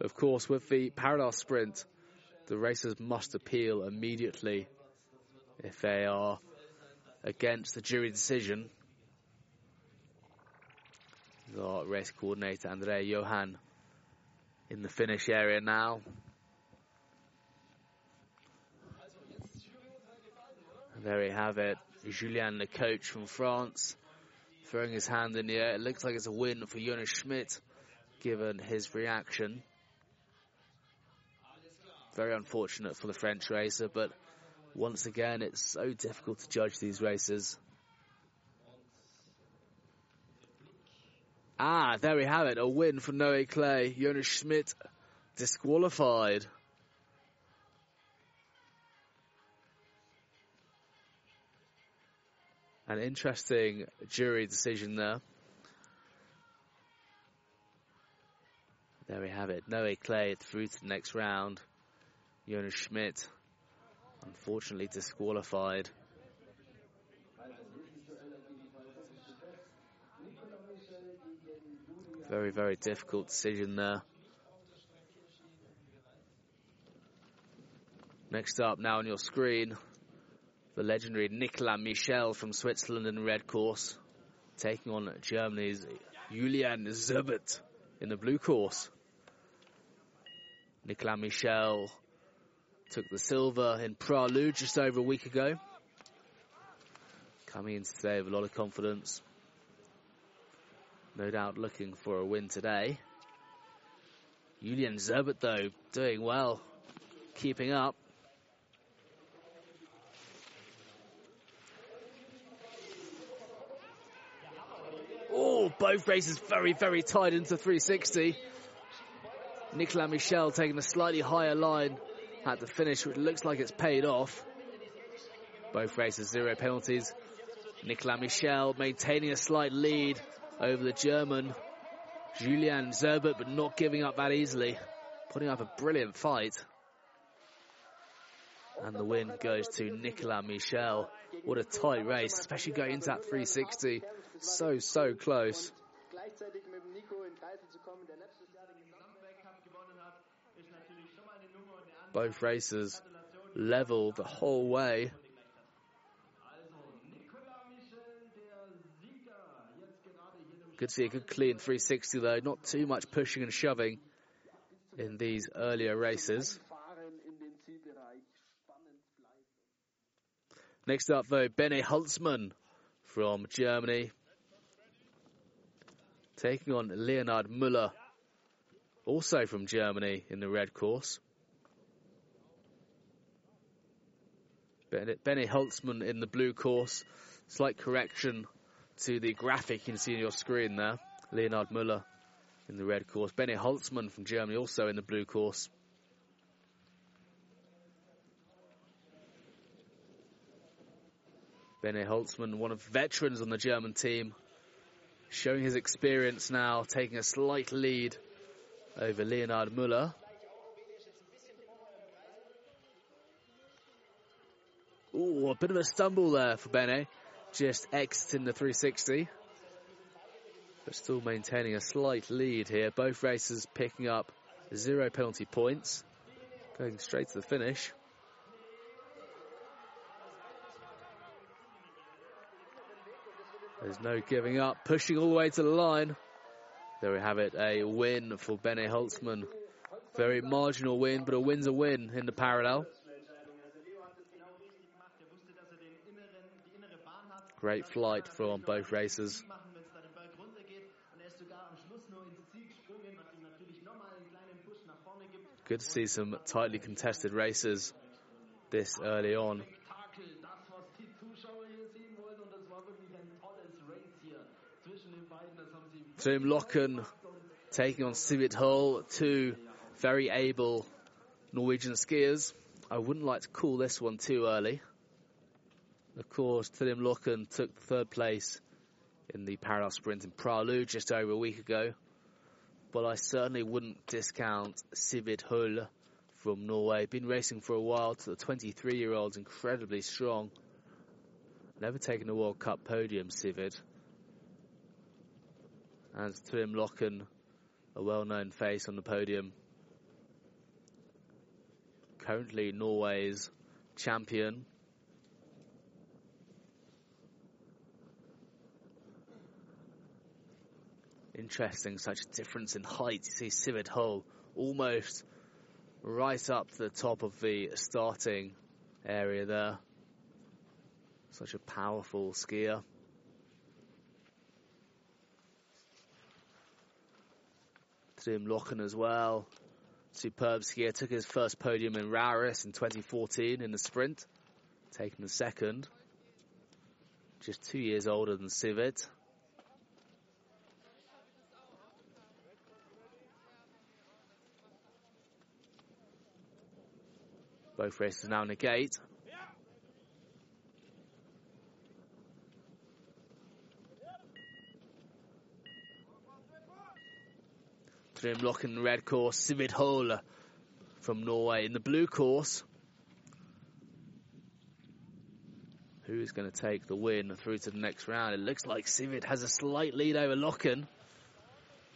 [SPEAKER 1] Of course, with the parallel sprint, the racers must appeal immediately if they are against the jury decision. The race coordinator Andrea Johan in the finish area now. There we have it. Julien, the coach from France, throwing his hand in the air. It looks like it's a win for Jonas Schmidt, given his reaction. Very unfortunate for the French racer, but once again, it's so difficult to judge these races. Ah, there we have it. A win for Noé Claye. Jonas Schmidt disqualified. An interesting jury decision there. There we have it. Noé Claye through to the next round. Jonas Schmidt, unfortunately disqualified. Very, very difficult decision there. Next up now on your screen, the legendary Nicolas Michel from Switzerland in the red course, taking on Germany's Julian Zerbert in the blue course. Nicolas Michel took the silver in Pra Loup just over a week ago. Coming in today with a lot of confidence. No doubt looking for a win today. Julian Zerbert, though, doing well, keeping up. Oh, both races very, very tight into 360. Nicolas Michel taking a slightly higher line at the finish, which looks like it's paid off. Both races, zero penalties. Nicolas Michel maintaining a slight lead over the German Julian Zerbert, but not giving up that easily. Putting up a brilliant fight. And the win goes to Nicolas Michel. What a tight race, especially going into that 360. So, so close. Both races level the whole way. To see a good clean 360 though, not too much pushing and shoving in these earlier races. Next up though, Bene Holzmann from Germany. Taking on Leonard Müller, also from Germany in the red course. Benny Holzmann in the blue course. Slight correction to the graphic you can see on your screen there. Leonard Müller in the red course. Benny Holzmann from Germany also in the blue course. Benny Holzmann, one of veterans on the German team, showing his experience now, taking a slight lead over Leonard Müller. Ooh, a bit of a stumble there for Bene just exiting the 360. But still maintaining a slight lead here. Both races picking up zero penalty points. Going straight to the finish. There's no giving up. Pushing all the way to the line. There we have it. A win for Benny Holzmann. Very marginal win, but a win's a win in the parallel. Great flight from both races. Good to see some tightly contested races this early on. Tim Løken taking on Sivert Hull, two very able Norwegian skiers. I wouldn't like to call this one too early. Of course, Tim Løken took third place in the parallel sprint in Pra Loup just over a week ago. But I certainly wouldn't discount Sivert Hull from Norway. Been racing for a while. To the 23 year old's incredibly strong. Never taken a World Cup podium, Sivert and Tim Løken, a well-known face on the podium. Currently Norway's champion. Interesting, such a difference in height. You see Sivert Hull almost right up to the top of the starting area there. Such a powerful skier. Tim Løken as well. Superb skier. Took his first podium in Rauris in 2014 in the sprint. Taking the second. Just two years older than Sivert. Both races now in the gate. In the red course, Sivert Hole from Norway in the blue course. Who's going to take the win through to the next round? It looks like Sivert has a slight lead over Løken.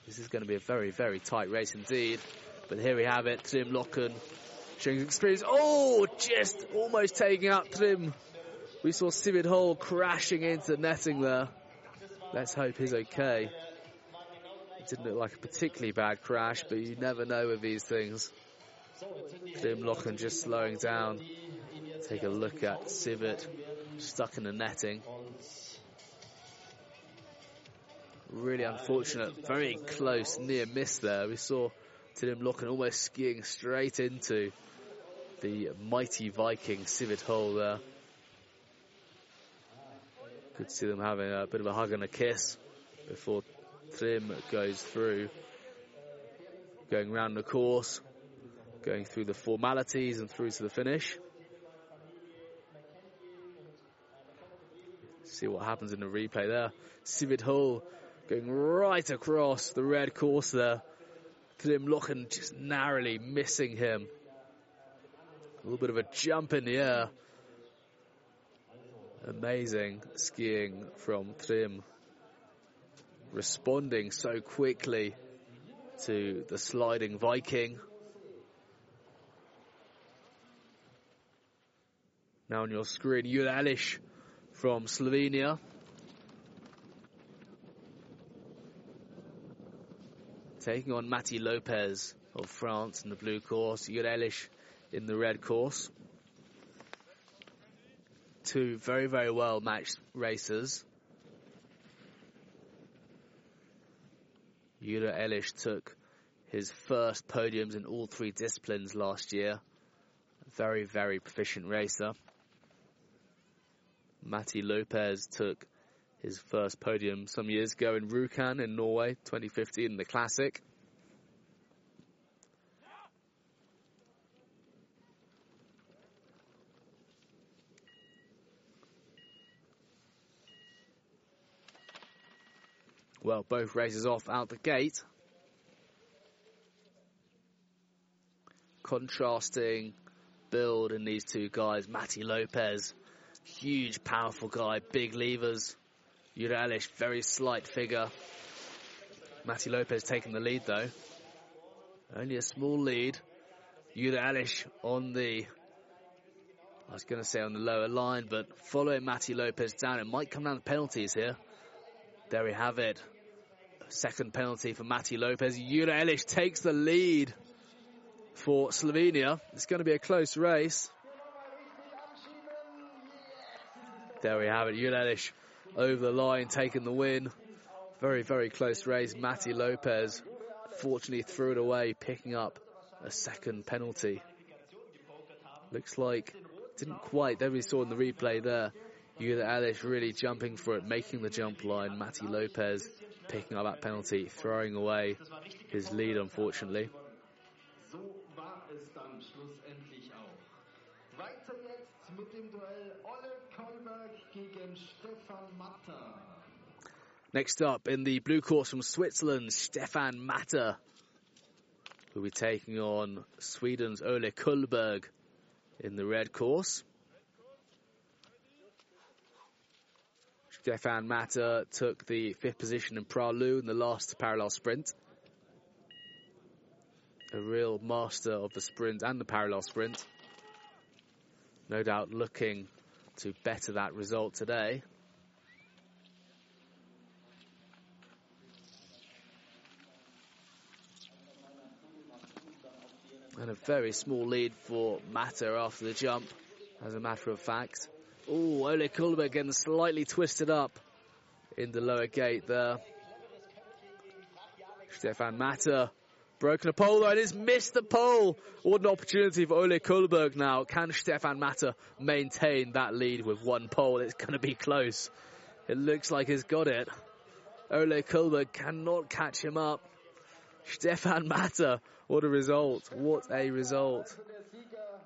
[SPEAKER 1] This is going to be a very, very tight race indeed. But here we have it, Trym Løken showing experience. Oh, just almost taking out Trym. We saw Sivert Hole crashing into netting there. Let's hope he's okay. It didn't look like a particularly bad crash, but you never know with these things. Trym Løken just slowing down. Take a look at Sivert stuck in the netting. Really unfortunate, very close near miss there. We saw Trym Løken almost skiing straight into the mighty Viking Sivert Hole there. Could see them having a bit of a hug and a kiss before Trym goes through. Going round the course, going through the formalities and through to the finish. See what happens in the replay there. Sivert Hole going right across the red course there. Trym Løken just narrowly missing him. A little bit of a jump in the air. Amazing skiing from Trym. Responding so quickly to the sliding Viking. Now on your screen, Jure Elish from Slovenia. Taking on Matti Lopez of France in the blue course, Elish in the red course. Two very, very well matched racers. Jure Elish took his first podiums in all three disciplines last year. Very, very proficient racer. Matti Lopez took his first podium some years ago in Rjukan in Norway, 2015 in the Classic. Well, both races off out the gate. Contrasting build in these two guys. Matty Lopez, huge, powerful guy, big levers. Jure Elish, very slight figure. Matty Lopez taking the lead though. Only a small lead. Jure Elish on the, I was going to say on the lower line, but following Matty Lopez down. It might come down to penalties here. There we have it. Second penalty for Matti Lopez. Jure Elish takes the lead for Slovenia. It's going to be a close race. There we have it. Jure Elish over the line, taking the win. Very, very close race. Matti Lopez fortunately threw it away, picking up a second penalty. Looks like didn't quite. There we saw in the replay there. Jure Elish really jumping for it, making the jump line. Matti Lopez picking up that penalty, throwing away his lead, unfortunately.
[SPEAKER 3] So war es dann schlussendlich auch. Weiter jetzt mit dem Duell Olle Kolberg gegen Stefan Matter.
[SPEAKER 1] Next up in the blue course from Switzerland, Stefan Matter who will be taking on Sweden's Ole Kullberg in the red course. Stefan Matter took the fifth position in Pra Loup in the last parallel sprint. A real master of the sprint and the parallel sprint. No doubt looking to better that result today. And a very small lead for Matter after the jump, as a matter of fact. Oh, Ole Kullberg getting slightly twisted up in the lower gate there. Stefan Matter broken a pole though and he's missed the pole. What an opportunity for Ole Kullberg now. Can Stefan Matter maintain that lead with one pole? It's going to be close. It looks like he's got it. Ole Kullberg cannot catch him up. Stefan Matter, what a result. What a result.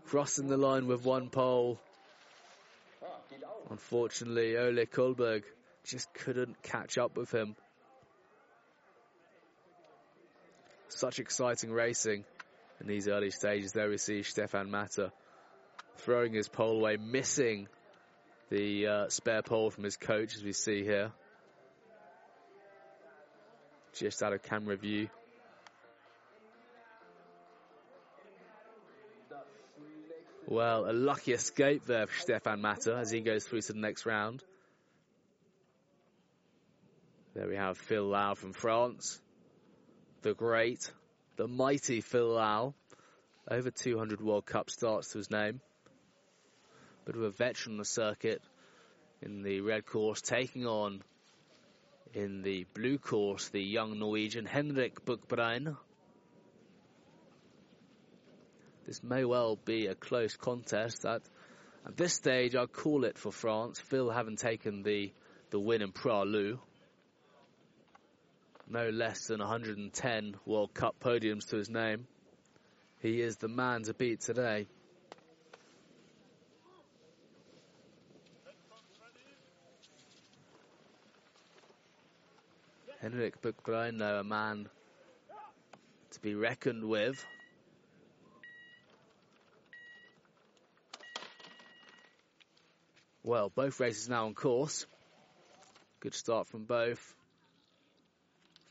[SPEAKER 1] Crossing the line with one pole. Unfortunately, Ole Kullberg just couldn't catch up with him. Such exciting racing in these early stages. There we see Stefan Matter throwing his pole away, missing the uh, spare pole from his coach, as we see here. Just out of camera view. Well, a lucky escape there for Stefan Matter as he goes through to the next round. There we have Phil Lau from France. The great, the mighty Phil Lau. Over 200 World Cup starts to his name. Bit of a veteran on the circuit in the red course, taking on in the blue course the young Norwegian Henrik Buchbrein. This may well be a close contest. At, at this stage, I'll call it for France. Phil having taken the, the win in Pra Loup. No less than 110 World Cup podiums to his name. He is the man to beat today. Henrik Buchbrein, though, a man to be reckoned with. Well, both races now on course. Good start from both.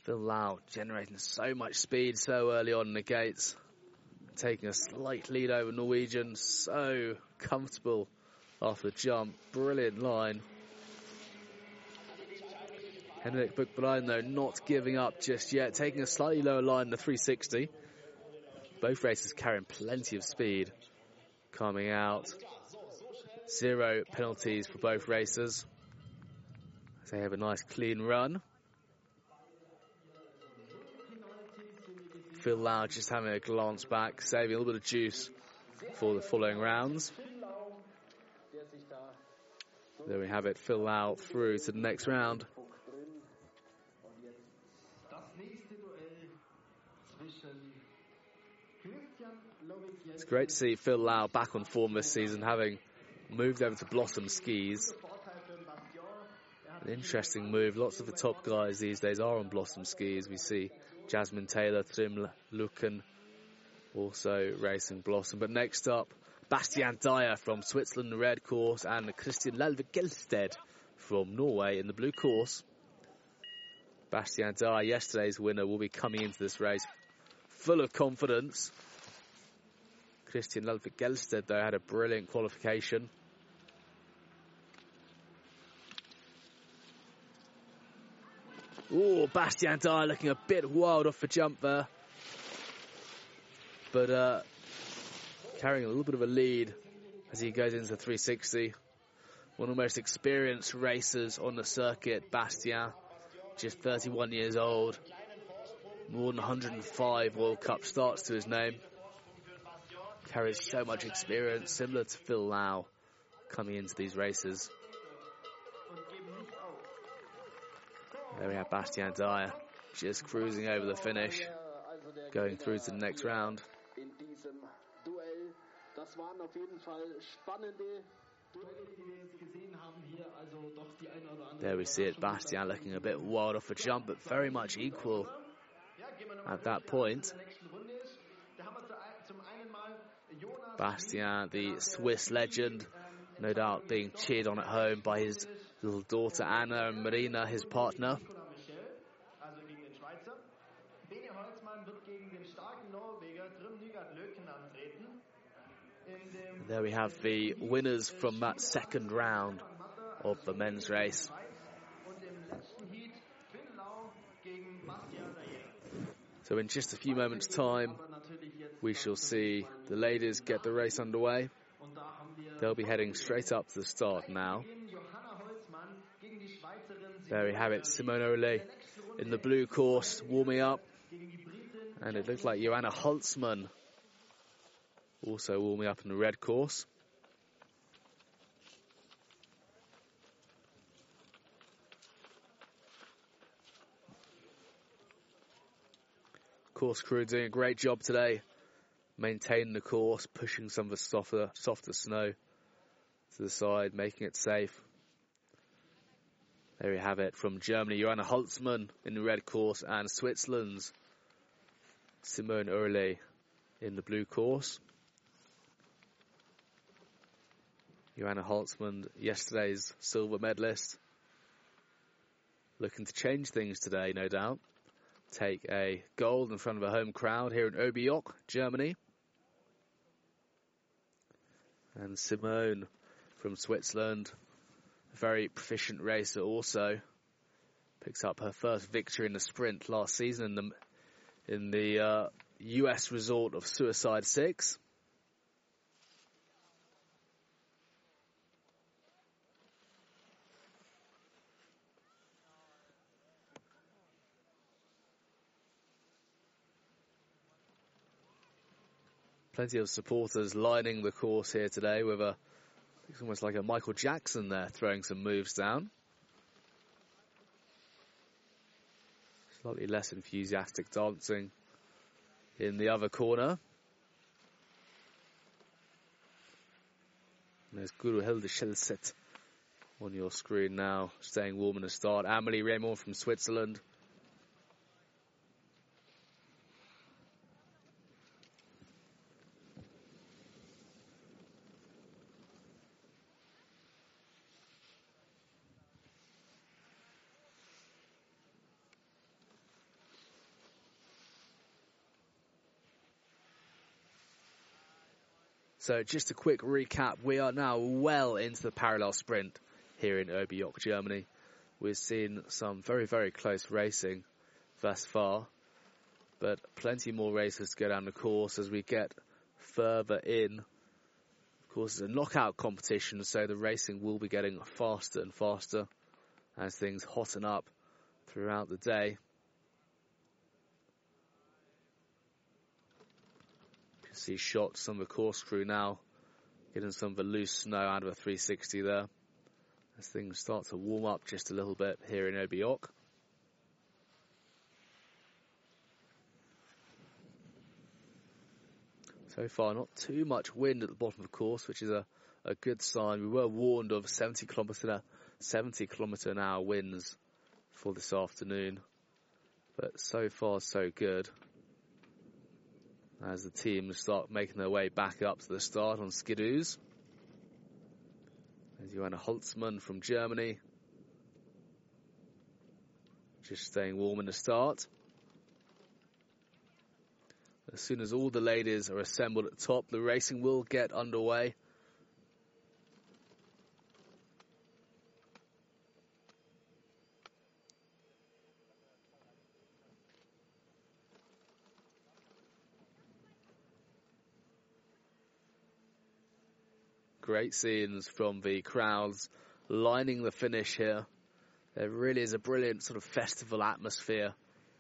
[SPEAKER 1] Phil Lau generating so much speed so early on in the gates. Taking a slight lead over Norwegian. So comfortable after the jump. Brilliant line. Henrik Buchbrein, though, not giving up just yet. Taking a slightly lower line, the 360. Both races carrying plenty of speed. Coming out. Zero penalties for both racers. They have a nice clean run. Phil Lau just having a glance back, saving a little bit of juice for the following rounds. There we have it, Phil Lau through to the next round. It's great to see Phil Lau back on form this season, having moved over to Blossom skis. An interesting move. Lots of the top guys these days are on Blossom skis. We see Jasmine Taylor, Trym Løken also racing Blossom. But next up, Bastien Dayer from Switzerland, the red course, and Christian Lalve Gelsted from Norway in the blue course. Bastien Dayer, yesterday's winner, will be coming into this race full of confidence. Christian Lalve Gelsted, though, had a brilliant qualification. Oh, Bastien Dayer looking a bit wild off the jump there. But uh, carrying a little bit of a lead as he goes into 360. One of the most experienced racers on the circuit, Bastien, just 31 years old. More than 105 World Cup starts to his name. Carries so much experience, similar to Phil Lau coming into these races. There we have Bastien Dayer just cruising over the finish, going through to the next round. There we see it, Bastien looking a bit wild off a jump, but very much equal at that point. Bastien, the Swiss legend, no doubt being cheered on at home by his little daughter Anna and Marina, his partner. There we have the winners from that second round of the men's race. So in just a few moments time, we shall see the ladies get the race underway. They'll be heading straight up to the start now. There we have it, Simone Ole in the blue course, warming up. And it looks like Johanna Holzmann also warming up in the red course. Course crew doing a great job today, maintaining the course, pushing some of the softer, softer snow to the side, making it safe. There we have it from Germany, Johanna Holzmann in the red course and Switzerland's Simone Oehrli in the blue course. Johanna Holzmann, yesterday's silver medalist, looking to change things today, no doubt. Take a gold in front of a home crowd here in Oberjoch, Germany. And Simone from Switzerland, a very proficient racer also, picks up her first victory in the sprint last season in the in the uh, US resort of Suicide Six. Plenty of supporters lining the course here today with a, it's almost like a Michael Jackson there throwing some moves down. Slightly less enthusiastic dancing in the other corner. And there's Guro Hilde Selset on your screen now, staying warm in the start. Amelie Reymond from Switzerland. So just a quick recap. We are now well into the parallel sprint here in Oberjoch, Germany. We've seen some very, very close racing thus far, but plenty more races to go down the course as we get further in. Of course, it's a knockout competition, so the racing will be getting faster and faster as things hotten up throughout the day. See shots some of the course crew now getting some of the loose snow out of a 360 there as things start to warm up just a little bit here in Oberjoch. So far, not too much wind at the bottom of the course, which is a, a good sign. We were warned of 70 kilometre 70 kilometre an hour winds for this afternoon, but so far so good as the teams start making their way back up to the start on skidoos. There's Johanna Holzmann from Germany. Just staying warm in the start. As soon as all the ladies are assembled at top, the racing will get underway. Great scenes from the crowds lining the finish here. There really is a brilliant sort of festival atmosphere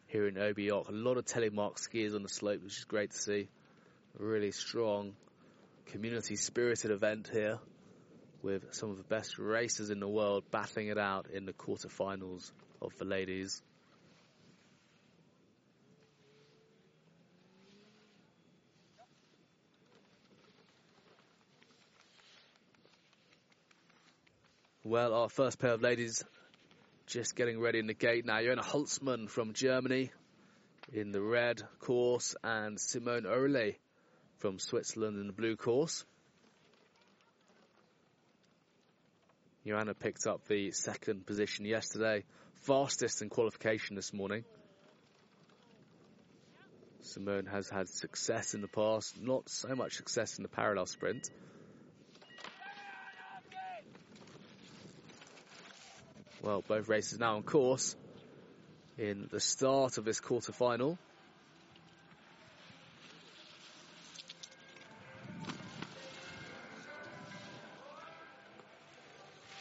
[SPEAKER 1] here in Oberjoch. A lot of telemark skiers on the slope, which is great to see. Really strong, community spirited event here with some of the best racers in the world battling it out in the quarterfinals of the ladies. Well, our first pair of ladies just getting ready in the gate now. Johanna Holzmann from Germany in the red course and Simone Oehrli from Switzerland in the blue course. Johanna picked up the second position yesterday, fastest in qualification this morning. Simone has had success in the past, not so much success in the parallel sprint. Well, both races now on course in the start of this quarter-final.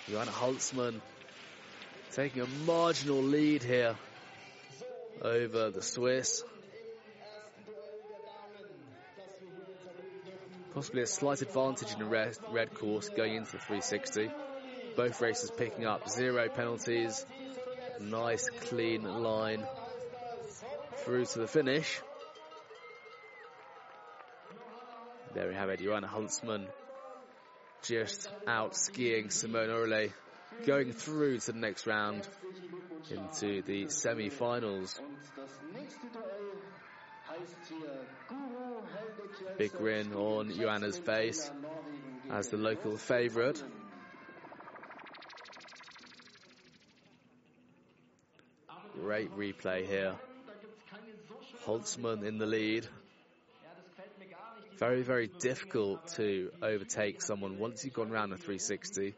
[SPEAKER 1] Johanna Holzmann taking a marginal lead here over the Swiss. Possibly a slight advantage in the red, red course going into the 360. Both races picking up zero penalties. Nice clean line through to the finish. There we have it, Johanna Huntsman just out skiing Simone Oehrli, going through to the next round into the semi-finals. Big grin on Johanna's face as the local favourite. Great replay here. Holzmann in the lead. Very, very difficult to overtake someone once you've gone around a 360.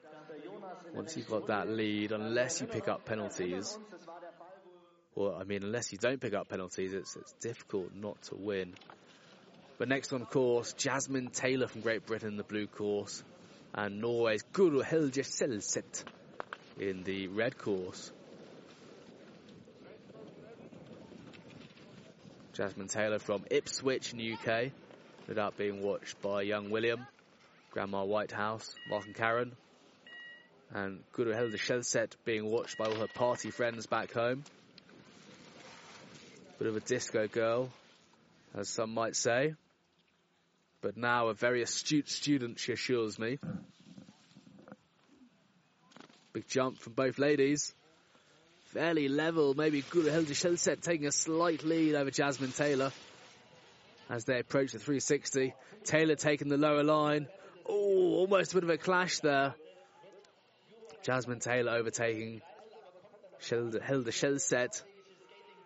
[SPEAKER 1] Once you've got that lead, unless you pick up penalties. Well, I mean, unless you don't pick up penalties, it's, it's difficult not to win. But next on course, Jasmine Taylor from Great Britain in the blue course, and Norway's Guro Helge Selset in the red course. Jasmine Taylor from Ipswich in the UK, without being watched by young William, Grandma Whitehouse, Mark and Karen, and Guro Helge Selset being watched by all her party friends back home. Bit of a disco girl, as some might say. But now a very astute student, she assures me. Big jump from both ladies fairly level. Maybe Guro Selset taking a slight lead over Jasmine Taylor as they approach the 360. Taylor taking the lower line. Oh, almost a bit of a clash there. Jasmine Taylor overtaking Hilde, Hilde Selset.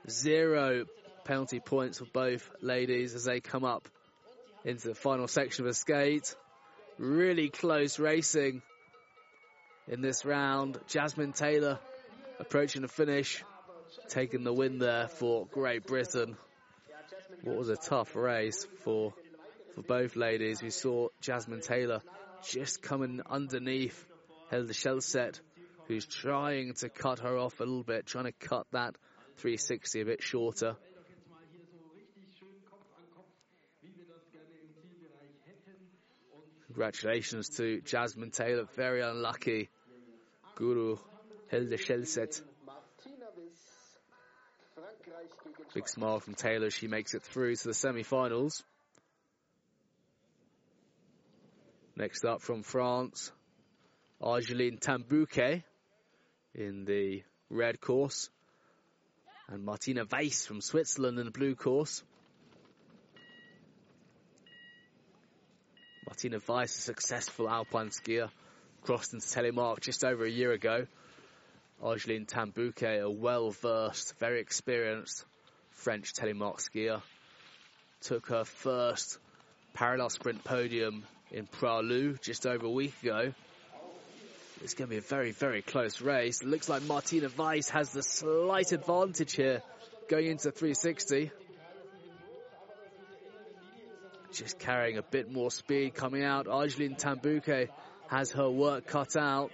[SPEAKER 1] Zero penalty points for both ladies as they come up into the final section of the skate. Really close racing in this round. Jasmine Taylor approaching the finish, taking the win there for Great Britain. What was a tough race for for both ladies. We saw Jasmine Taylor just coming underneath Hilde Selset, who's trying to cut her off a little bit, trying to cut that 360 a bit shorter. Congratulations to Jasmine Taylor, very unlucky. Hilde Selset. Big smile from Taylor. She makes it through to the semi-finals. Next up from France, Argeline Tan-Bouquet in the red course. And Martina Weiss from Switzerland in the blue course. Martina Weiss, a successful alpine skier, crossed into Telemark just over a year ago. Argeline Tan-Bouquet, a well-versed, very experienced French telemark skier, took her first parallel sprint podium in Pra Loup just over a week ago. It's going to be a very, very close race. It looks like Martina Weiss has the slight advantage here going into 360. Just carrying a bit more speed coming out. Argeline Tan-Bouquet has her work cut out.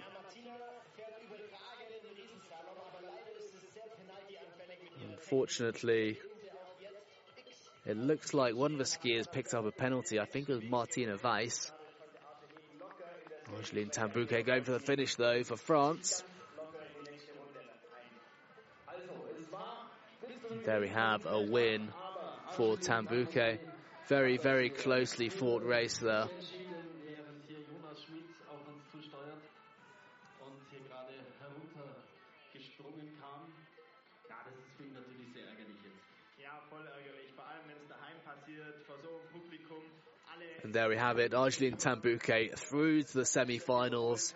[SPEAKER 1] Unfortunately, it looks like one of the skiers picked up a penalty. I think it was Martina Weiss. Argeline Tan-Bouquet going for the finish though for France. There we have a win for Tan-Bouquet. Very, very closely fought race there. And there we have it, Argeline Tan-Bouquet through to the semi-finals.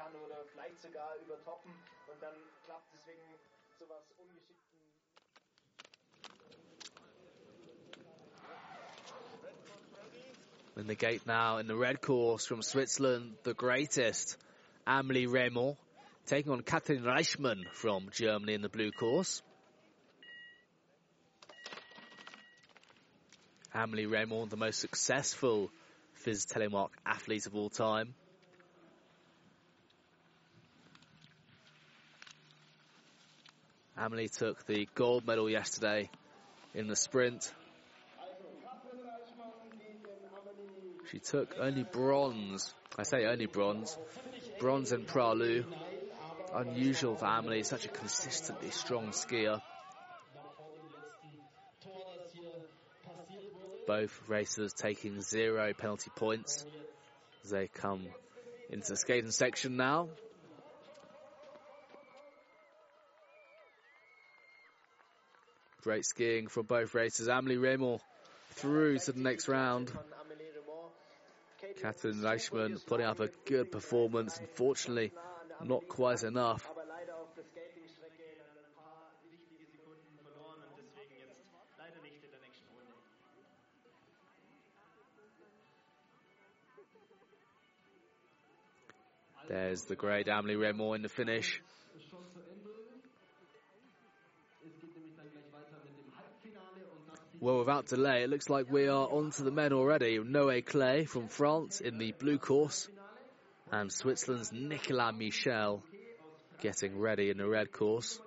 [SPEAKER 1] In the gate now, in the red course from Switzerland, the greatest, Amelie Reymond, taking on Katrin Reichmann from Germany in the blue course. Amelie Reymond, the most successful Fizz Telemark athlete of all time. Emily took the gold medal yesterday in the sprint. She took only bronze. I say only bronze. Bronze and Pra Loup. Unusual for Emily, such a consistently strong skier. Both racers taking zero penalty points as they come into the skating section now. Great skiing from both racers. Amelie Reymond through to the next round. Katrin Leichmann putting up a good performance. Unfortunately, not quite enough. There's the great Amelie Reymond in the finish. Well, without delay, it looks like we are on to the men already. Noé Claye from France in the blue course, and Switzerland's Nicolas Michel getting ready in the red course.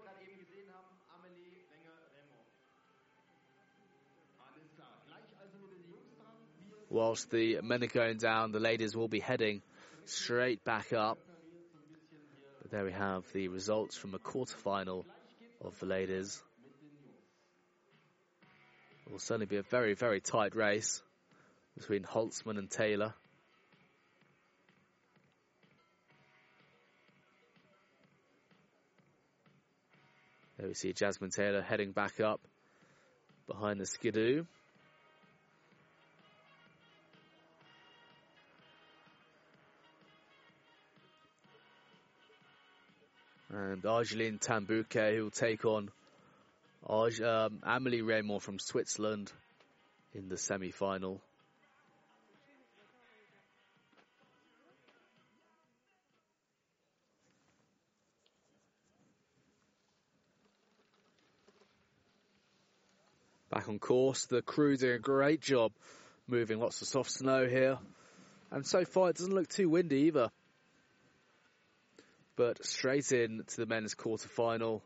[SPEAKER 1] Whilst the men are going down, the ladies will be heading straight back up. But there we have the results from the quarterfinal of the ladies. It will certainly be a very, very tight race between Holzmann and Taylor. There we see Jasmine Taylor heading back up behind the skidoo. And Argeline Tan Bouquet who will take on um, Amelie Reymond from Switzerland in the semi-final. Back on course, the crew doing a great job moving lots of soft snow here. And so far it doesn't look too windy either. But straight in to the men's quarter final.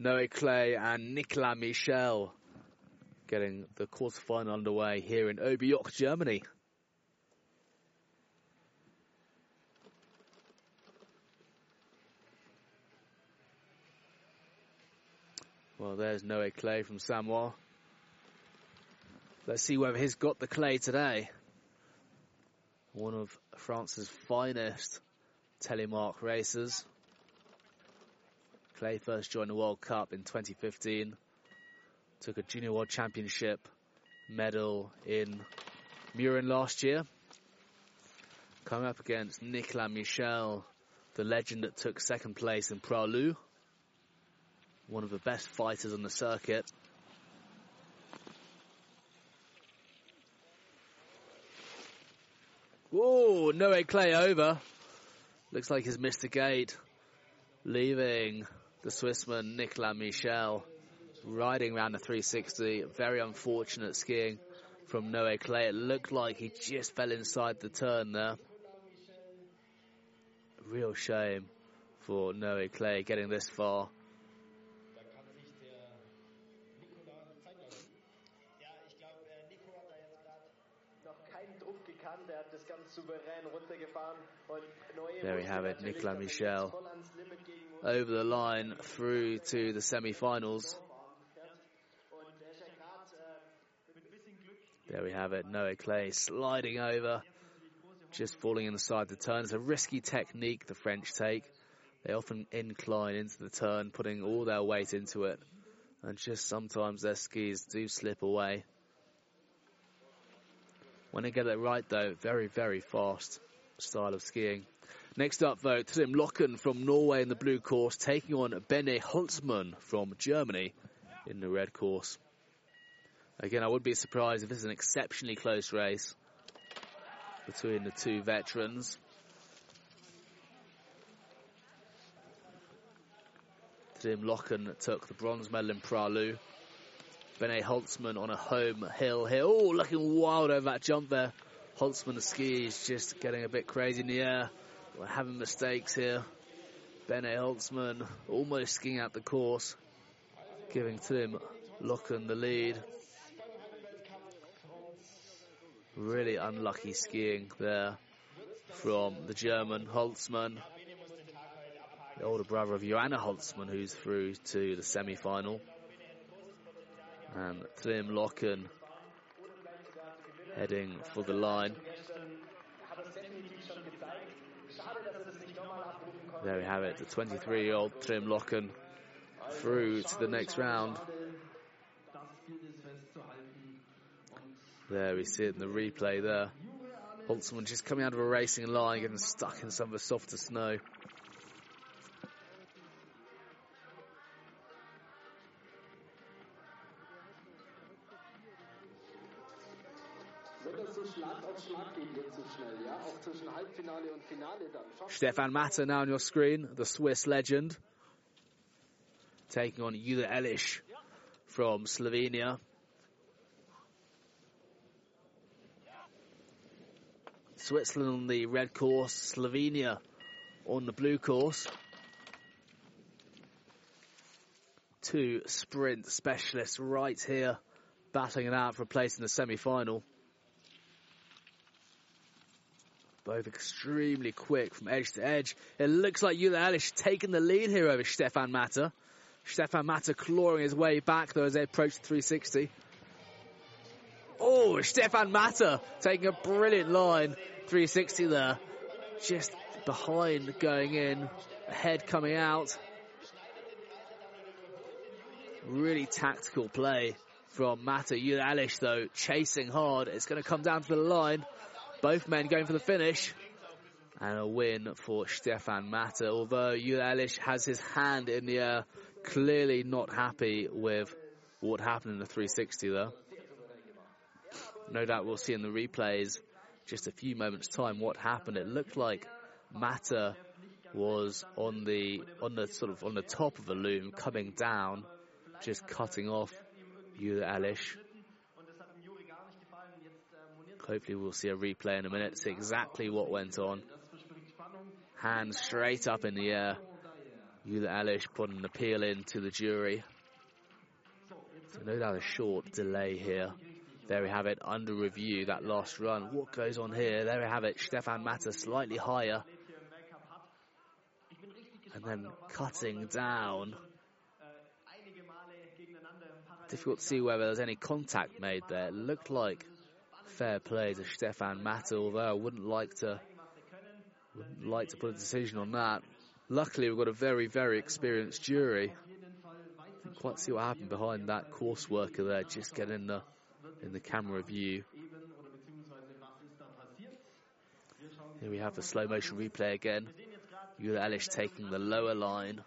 [SPEAKER 1] Noé Claye and Nicolas Michel getting the quarterfinal underway here in Oberjoch, Germany. Well, there's Noé Claye from Samoa. Let's see whether he's got the clay today. One of France's finest telemark racers. Claye first joined the World Cup in 2015. Took a Junior World Championship medal in Mürren last year. Coming up against Nicolas Michel, the legend that took second place in Pra Loup. One of the best fighters on the circuit. Whoa, Noé Claye over. Looks like he's missed a gate. Leaving the Swissman Nicolas Michel riding around the 360. Very unfortunate skiing from Noé Claye. It looked like he just fell inside the turn there. Real shame for Noé Claye getting this far. There we have it, Nicolas Michel over the line through to the semi-finals. There we have it, Noé Claye sliding over, just falling inside the turn. It's a risky technique the French take. They often incline into the turn, putting all their weight into it. And just sometimes their skis do slip away. When they get it right though, very, very fast style of skiing. Next up, though, Trym Løken from Norway in the blue course, taking on Bene Holzmann from Germany in the red course. Again, I would be surprised if this is an exceptionally close race between the two veterans. Tim Løken took the bronze medal in Pra Loup. Bene Holzmann on a home hill here. Oh, looking wild over that jump there. ski is just getting a bit crazy in the air. We're having mistakes here. Bene Holzmann almost skiing out the course. giving Tim Løken the lead. Really unlucky skiing there from the German Holzmann, the older brother of Johanna Holzmann, who's through to the semi-final. And Tim Løken heading for the line. There we have it, the 23-year-old Trym Løken through to the next round. There we see it in the replay there. Holzmann just coming out of a racing line, getting stuck in some of the softer snow. Stefan Matter now on your screen, the Swiss legend. Taking on Jure Elish from Slovenia. Switzerland on the red course, Slovenia on the blue course. Two sprint specialists right here, battling it out for a place in the semi-final. Both extremely quick from edge to edge. It looks like Jure Elish taking the lead here over Stefan Matter. Stefan Matter clawing his way back though as they approach the 360. Oh, Stefan Matter taking a brilliant line. 360 there. Just behind going in. ahead coming out. Really tactical play from Matter. Jure Elish though chasing hard. It's going to come down to the line. Both men going for the finish. And a win for Stefan Matter. Although Jure has his hand in the air, clearly not happy with what happened in the 360 though. No doubt we'll see in the replays just a few moments time what happened. It looked like Matter was on the on the sort of on the top of the loom coming down, just cutting off Elish. Hopefully we'll see a replay in a minute, see exactly what went on. Hands straight up in the air. Jure Elish put an appeal in to the jury. So no doubt a short delay here. There we have it, under review, that last run. What goes on here? There we have it, Stefan Matter slightly higher. And then cutting down. Difficult to see whether there's any contact made there. It looked like fair play to Stefan Matter, although I wouldn't like to wouldn't like to put a decision on that. Luckily, we've got a very, very experienced jury. Didn't quite see what happened behind that course worker there, just getting in the in the camera view. Here we have the slow motion replay again. Jure Elish taking the lower line.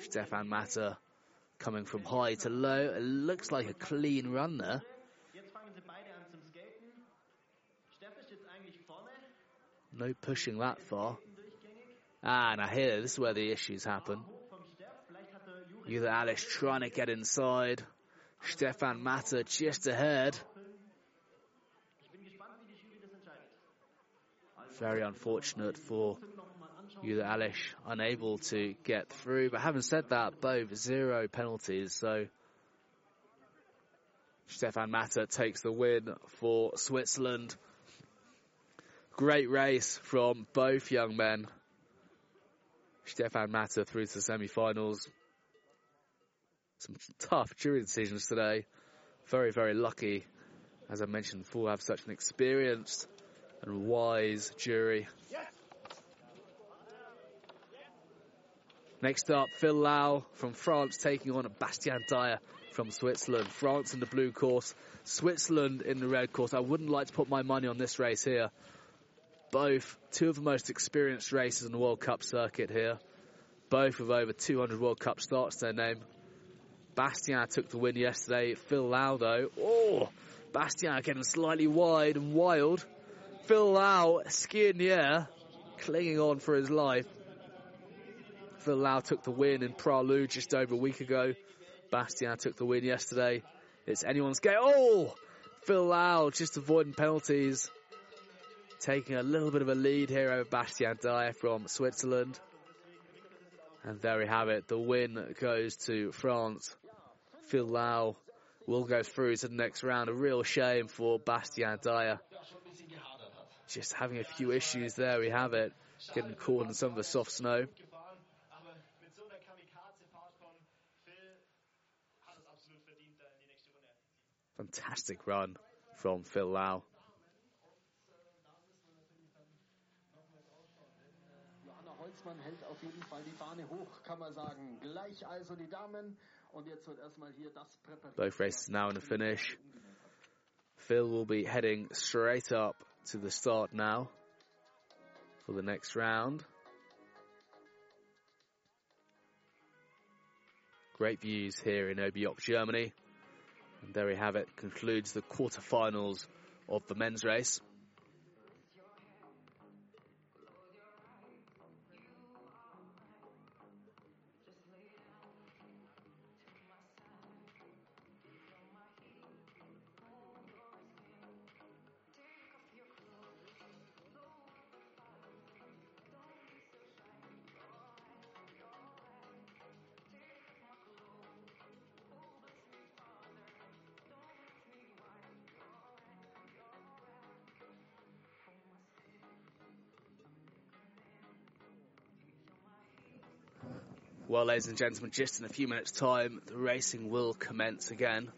[SPEAKER 1] Stefan Matter uh, coming from high to low. It looks like a clean run there. No pushing that far. Ah, now here, this is where the issues happen. Jure Alice trying to get inside. Stefan Matter just ahead. Very unfortunate for Jure Elish, unable to get through. But having said that, both zero penalties, so Stefan Matter takes the win for Switzerland. Great race from both young men. Stefan Matter through to the semi-finals. Some tough jury decisions today. Very, very lucky, as I mentioned before, have such an experienced and wise jury. Next up, Phil Lau from France taking on Bastien Dayer from Switzerland. France in the blue course, Switzerland in the red course. I wouldn't like to put my money on this race here both two of the most experienced racers in the World Cup circuit here. Both with over 200 World Cup starts to their name. Bastien took the win yesterday. Phil Lau, though, oh, Bastien getting slightly wide and wild. Phil Lau skiing in the air, clinging on for his life. Phil Lau took the win in Pra Loup just over a week ago. Bastien took the win yesterday. It's anyone's game. Oh! Phil Lau just avoiding penalties taking a little bit of a lead here over Bastien Dayer from Switzerland. And there we have it. The win goes to France. Phil Lau will go through to the next round. A real shame for Bastien Dayer. Just having a few issues there, we have it. Getting caught in some of the soft snow. Fantastic run from Phil Lau.
[SPEAKER 3] Hält auf jeden Fall die Fahne hoch, kann man sagen. Gleich also die Damen. Und jetzt wird erstmal hier das präpariert.
[SPEAKER 1] Both races now in the finish. Phil will be heading straight up to the start now for the next round. Great views here in Oberjoch, Germany. And there we have it, concludes the quarterfinals of the men's race. Well, ladies and gentlemen, just in a few minutes' time, the racing will commence again.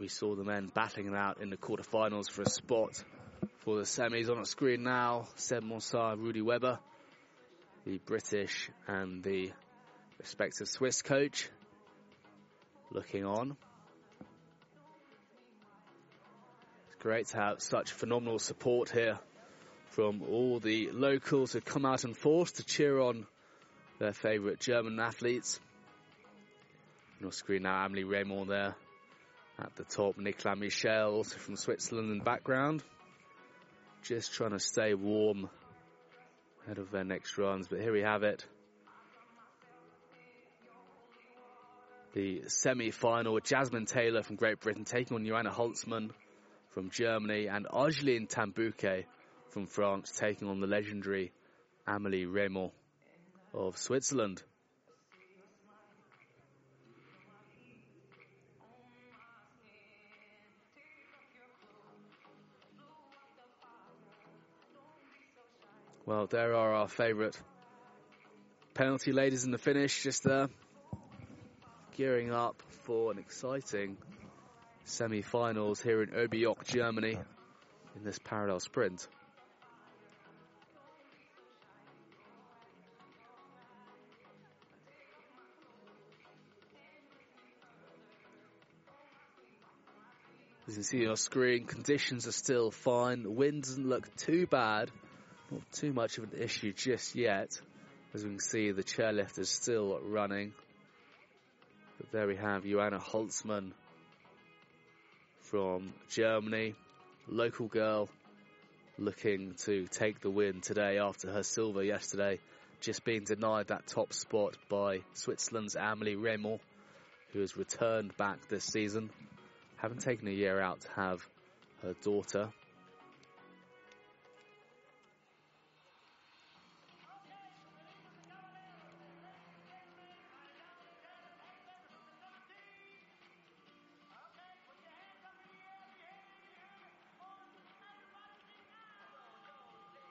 [SPEAKER 1] We saw the men battling it out in the quarterfinals for a spot for the semis on a screen now. Seb Monsard, Rudy Weber, the British and the respective Swiss coach, looking on. It's great to have such phenomenal support here from all the locals who come out in force to cheer on their favourite German athletes. On screen now, Amelie Reymond there at the top, Nicolas Michel also from Switzerland in the background. Just trying to stay warm ahead of their next runs, but here we have it. The semi-final, Jasmine Taylor from Great Britain taking on Johanna Holzmann from Germany and Argeline Tan-Bouquet from France taking on the legendary Amelie Reymond of Switzerland. Well, there are our favourite penalty ladies in the finish, just there, gearing up for an exciting semi-finals here in Oberjoch, Germany, in this parallel sprint. As you can see on your screen, conditions are still fine. The wind doesn't look too bad. Not too much of an issue just yet. As we can see, the chairlift is still running. But there we have Johanna Holzmann from Germany, local girl looking to take the win today after her silver yesterday, just being denied that top spot by Switzerland's Amelie Reymond, who has returned back this season haven't taken a year out to have her daughter.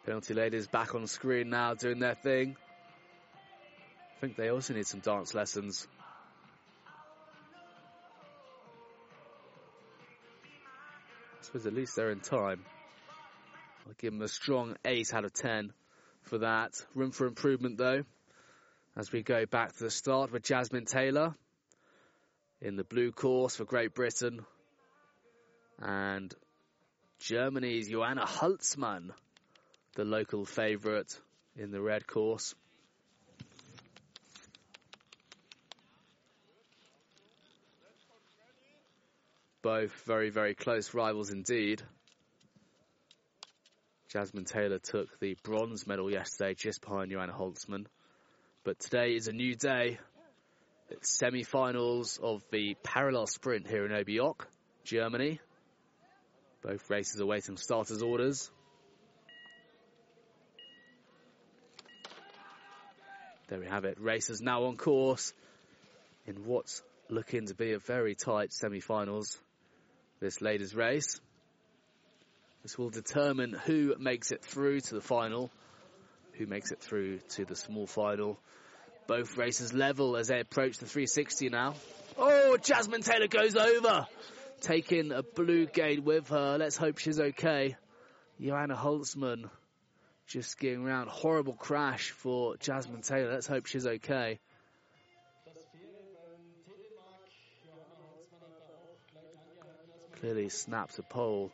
[SPEAKER 1] Penalty ladies back on screen now doing their thing. I think they also need some dance lessons. Suppose at least they're in time. I'll give them a strong 8 out of 10 for that. Room for improvement though. As we go back to the start with Jasmine Taylor in the blue course for Great Britain. And Germany's Johanna Holzmann, the local favourite in the red course. Both very, very close rivals indeed. Jasmine Taylor took the bronze medal yesterday just behind Johanna Holzmann. But today is a new day. It's semi-finals of the parallel sprint here in Oberjoch, Germany. Both races awaiting starters' orders. There we have it. Racers now on course. in what's looking to be a very tight semi-finals this ladies race. This will determine who makes it through to the final, who makes it through to the small final. Both races level as they approach the 360 now. Oh, Jasmine Taylor goes over, taking a blue gate with her. Let's hope she's okay. Johanna Holzmann just skiing around. Horrible crash for Jasmine Taylor. Let's hope she's okay. Clearly snapped a pole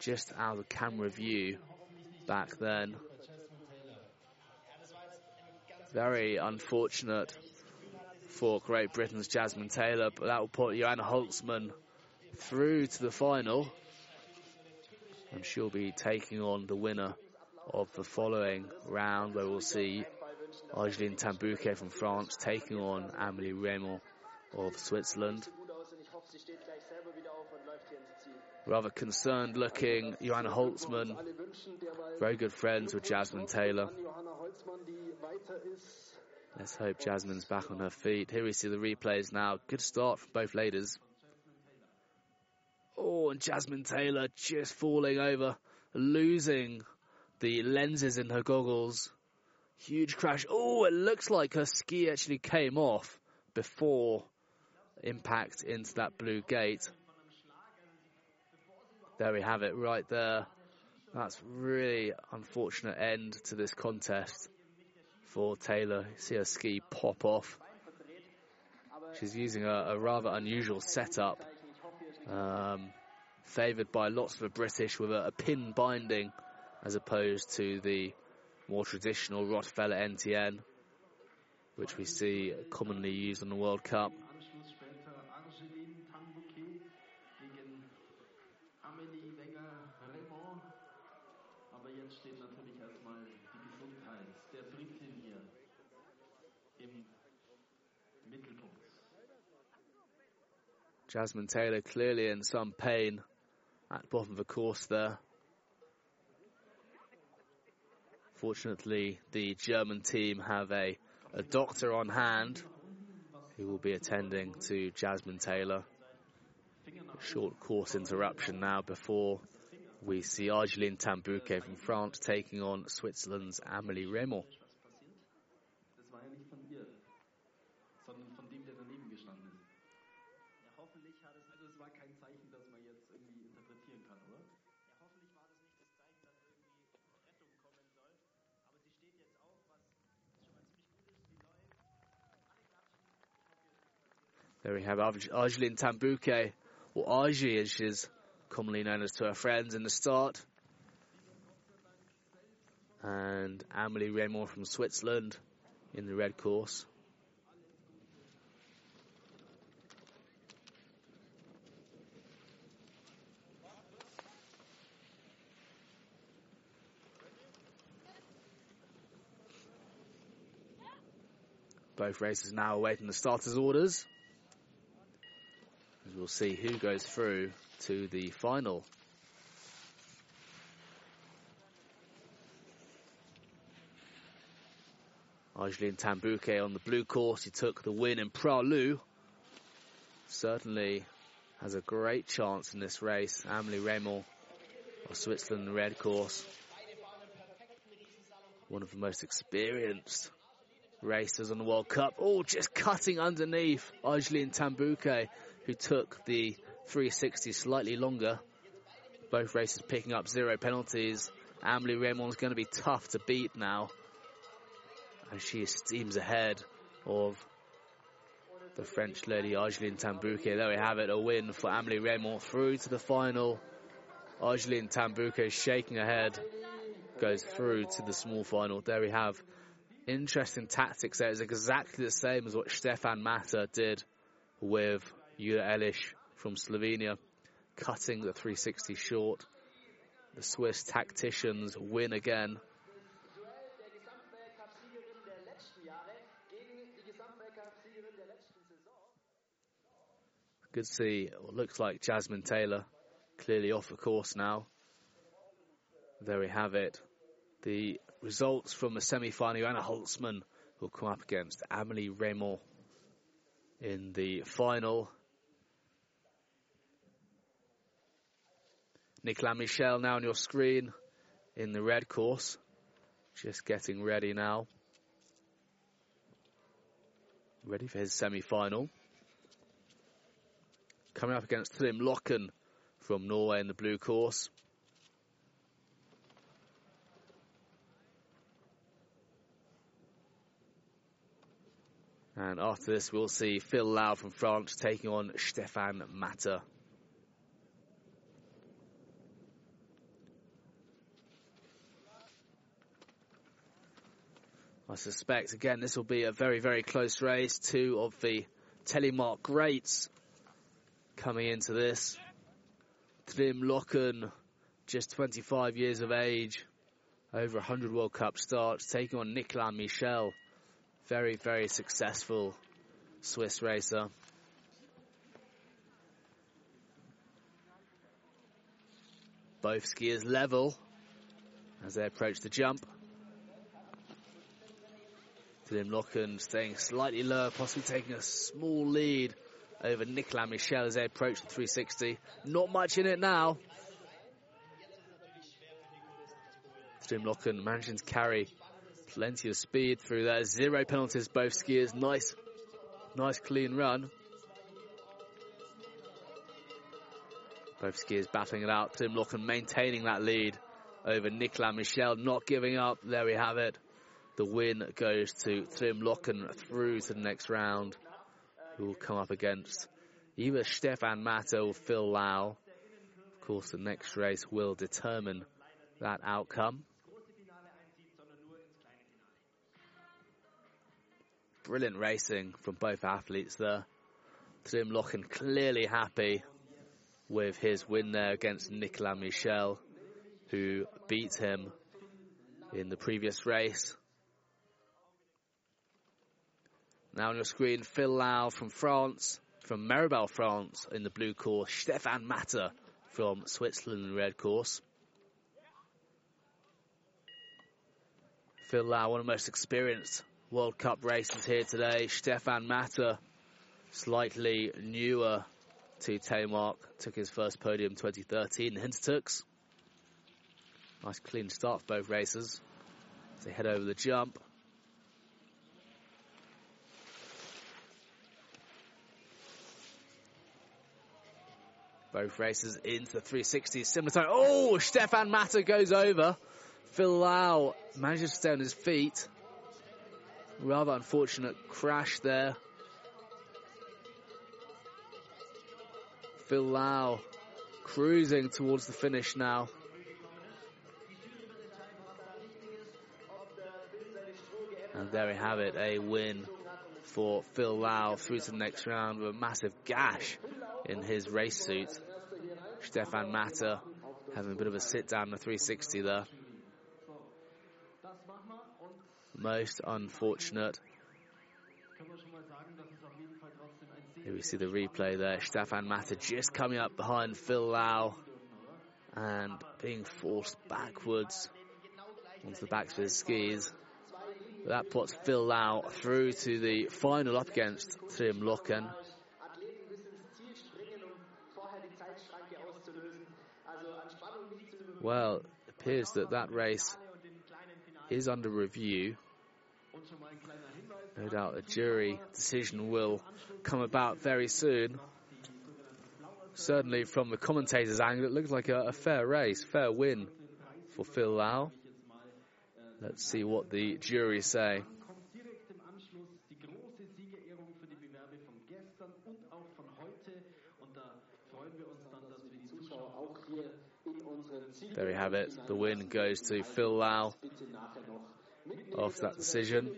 [SPEAKER 1] just out of camera view back then. Very unfortunate for Great Britain's Jasmine Taylor, but that will put Johanna Holzmann through to the final. And she'll be taking on the winner of the following round where we'll see Argeline Tan-Bouquet from France taking on Amelie Reymond of Switzerland. Rather concerned looking Johanna Holzmann, very good friends with Jasmine Taylor. Let's hope Jasmine's back on her feet. Here we see the replays now. Good start from both ladies. Oh, and Jasmine Taylor just falling over, losing the lenses in her goggles. Huge crash. Oh, it looks like her ski actually came off before impact into that blue gate. There we have it right there. That's really unfortunate end to this contest for Taylor. See her ski pop off. She's using a, a rather unusual setup. Um, favoured by lots of the British with a, a, pin binding as opposed to the more traditional Rottefella NTN, which we see commonly used on the World Cup. Jasmine Taylor clearly in some pain at the bottom of the course there. Fortunately, the German team have a, a doctor on hand who will be attending to Jasmine Taylor. Short course interruption now before we see Argeline Tan-Bouquet from France taking on Switzerland's Amelie Reymond. There we have Argeline Tan-Bouquet, or Argy as she's commonly known as to her friends in the start. And Amelie Reymond from Switzerland in the red course. Both races now awaiting the starters' orders. We'll see who goes through to the final. Argeline Tan-Bouquet on the blue course. He took the win in Pra Loup. Certainly has a great chance in this race. Amelie Reymond of Switzerland, the red course. One of the most experienced racers on the World Cup. Oh, just cutting underneath Argeline Tan-Bouquet, who took the 360 slightly longer. Both races picking up zero penalties. Amelie Reymond's going to be tough to beat now. And she steams ahead of the French lady Argeline Tan-Bouquet. There we have it, a win for Amelie Reymond through to the final. Argeline Tan-Bouquet shaking ahead, goes through to the small final. There we have interesting tactics there. It's exactly the same as what Stefan Matter did with Jure Elish from Slovenia, cutting the 360 short. The Swiss tacticians win again. Good to see what looks like Jasmine Taylor clearly off the course now. There we have it. The results from the semi-final. Anna Holzmann will come up against Amelie Reymond. in the final. Nicolas Michel now on your screen in the red course. Just getting ready now. Ready for his semi-final. Coming up against Trym Løken from Norway in the blue course. And after this, we'll see Phil Lau from France taking on Stefan Matter. I suspect, again, this will be a very, very close race. Two of the telemark greats coming into this. Trym Løken, just 25 years of age, over 100 World Cup starts, taking on Nicolas Michel. Very, very successful Swiss racer. Both skiers level as they approach the jump. Trym Løken staying slightly lower, possibly taking a small lead over Nicolas Michel as they approach the 360. Not much in it now. Trym Løken managing to carry plenty of speed through there. Zero penalties, both skiers. Nice, nice clean run. Both skiers battling it out. Trym Løken maintaining that lead over Nicolas Michel, not giving up. There we have it. The win goes to Trym Løken through to the next round. Who will come up against either Stefan Matter or Phil Lau. Of course, the next race will determine that outcome. Brilliant racing from both athletes there. Trym Løken clearly happy with his win there against Nicolas Michel, who beat him in the previous race. Now on your screen, Phil Lau from France, from Meribel, France, in the blue course. Stefan Matter from Switzerland in the red course. Phil Lau, one of the most experienced World Cup racers here today. Stefan Matter, slightly newer to Telemark, took his first podium 2013 in Hintertux. Nice clean start for both races. As they head over the jump. Both races into the 360, similar time. Oh, Stefan Matter goes over. Phil Lau manages to stay on his feet. Rather unfortunate crash there. Phil Lau cruising towards the finish now. And there we have it, a win for Phil Lau through to the next round with a massive gash in his race suit. Stefan Matter having a bit of a sit down the 360 there. Most unfortunate. Here we see the replay there. Stefan Matter just coming up behind Phil Lau and being forced backwards onto the backs of his skis. That puts Phil Lau through to the final up against Trym Løken. Well, it appears that that race is under review. No doubt a jury decision will come about very soon. Certainly from the commentator's angle, it looks like a, a fair race, fair win for Phil Lau. Let's see what the jury say. There we have it. The win goes to Phil Lau off that decision.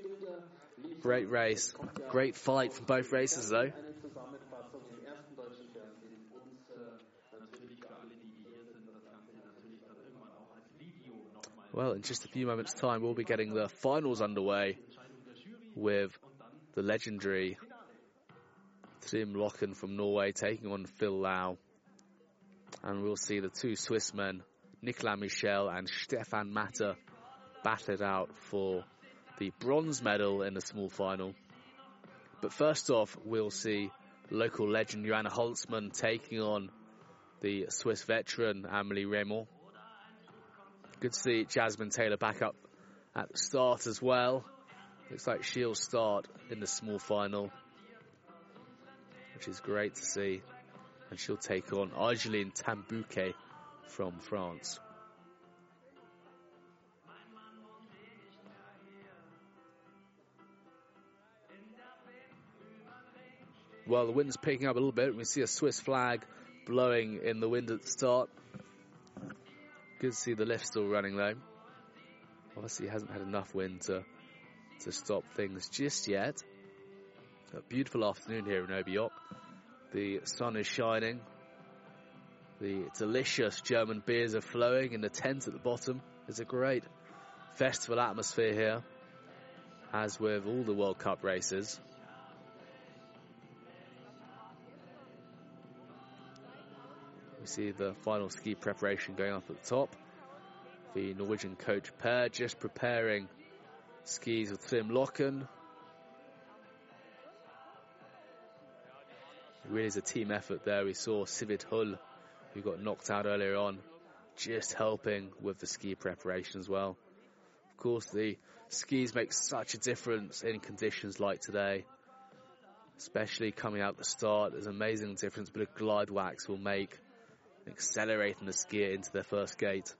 [SPEAKER 1] Great race. Great fight from both races though. Well, in just a few moments' time, we'll be getting the finals underway with the legendary Trym Løken from Norway taking on Phil Lau. And we'll see the two Swiss men, Nicolas Michel and Stefan Matter, battled out for the bronze medal in the small final. But first off, we'll see local legend Johanna Holzmann taking on the Swiss veteran Amelie Reymond. Good to see Jasmine Taylor back up at the start as well. Looks like she'll start in the small final, which is great to see. And she'll take on Argeline Tan-Bouquet from France. Well, the wind's picking up a little bit. We see a Swiss flag blowing in the wind at the start. Good to see the lift still running though. Obviously, hasn't had enough wind to to stop things just yet. A beautiful afternoon here in Oberjoch. The sun is shining. The delicious German beers are flowing in the tent at the bottom. There's a great festival atmosphere here, as with all the World Cup races. We see the final ski preparation going up at the top. The Norwegian coach Per just preparing skis with Trym Løken. It really is a team effort there. We saw Sivert Hull, who got knocked out earlier on, just helping with the ski preparation as well. Of course, the skis make such a difference in conditions like today, especially coming out the start. There's an amazing difference, but a glide wax will make accelerating the skier into their first gate.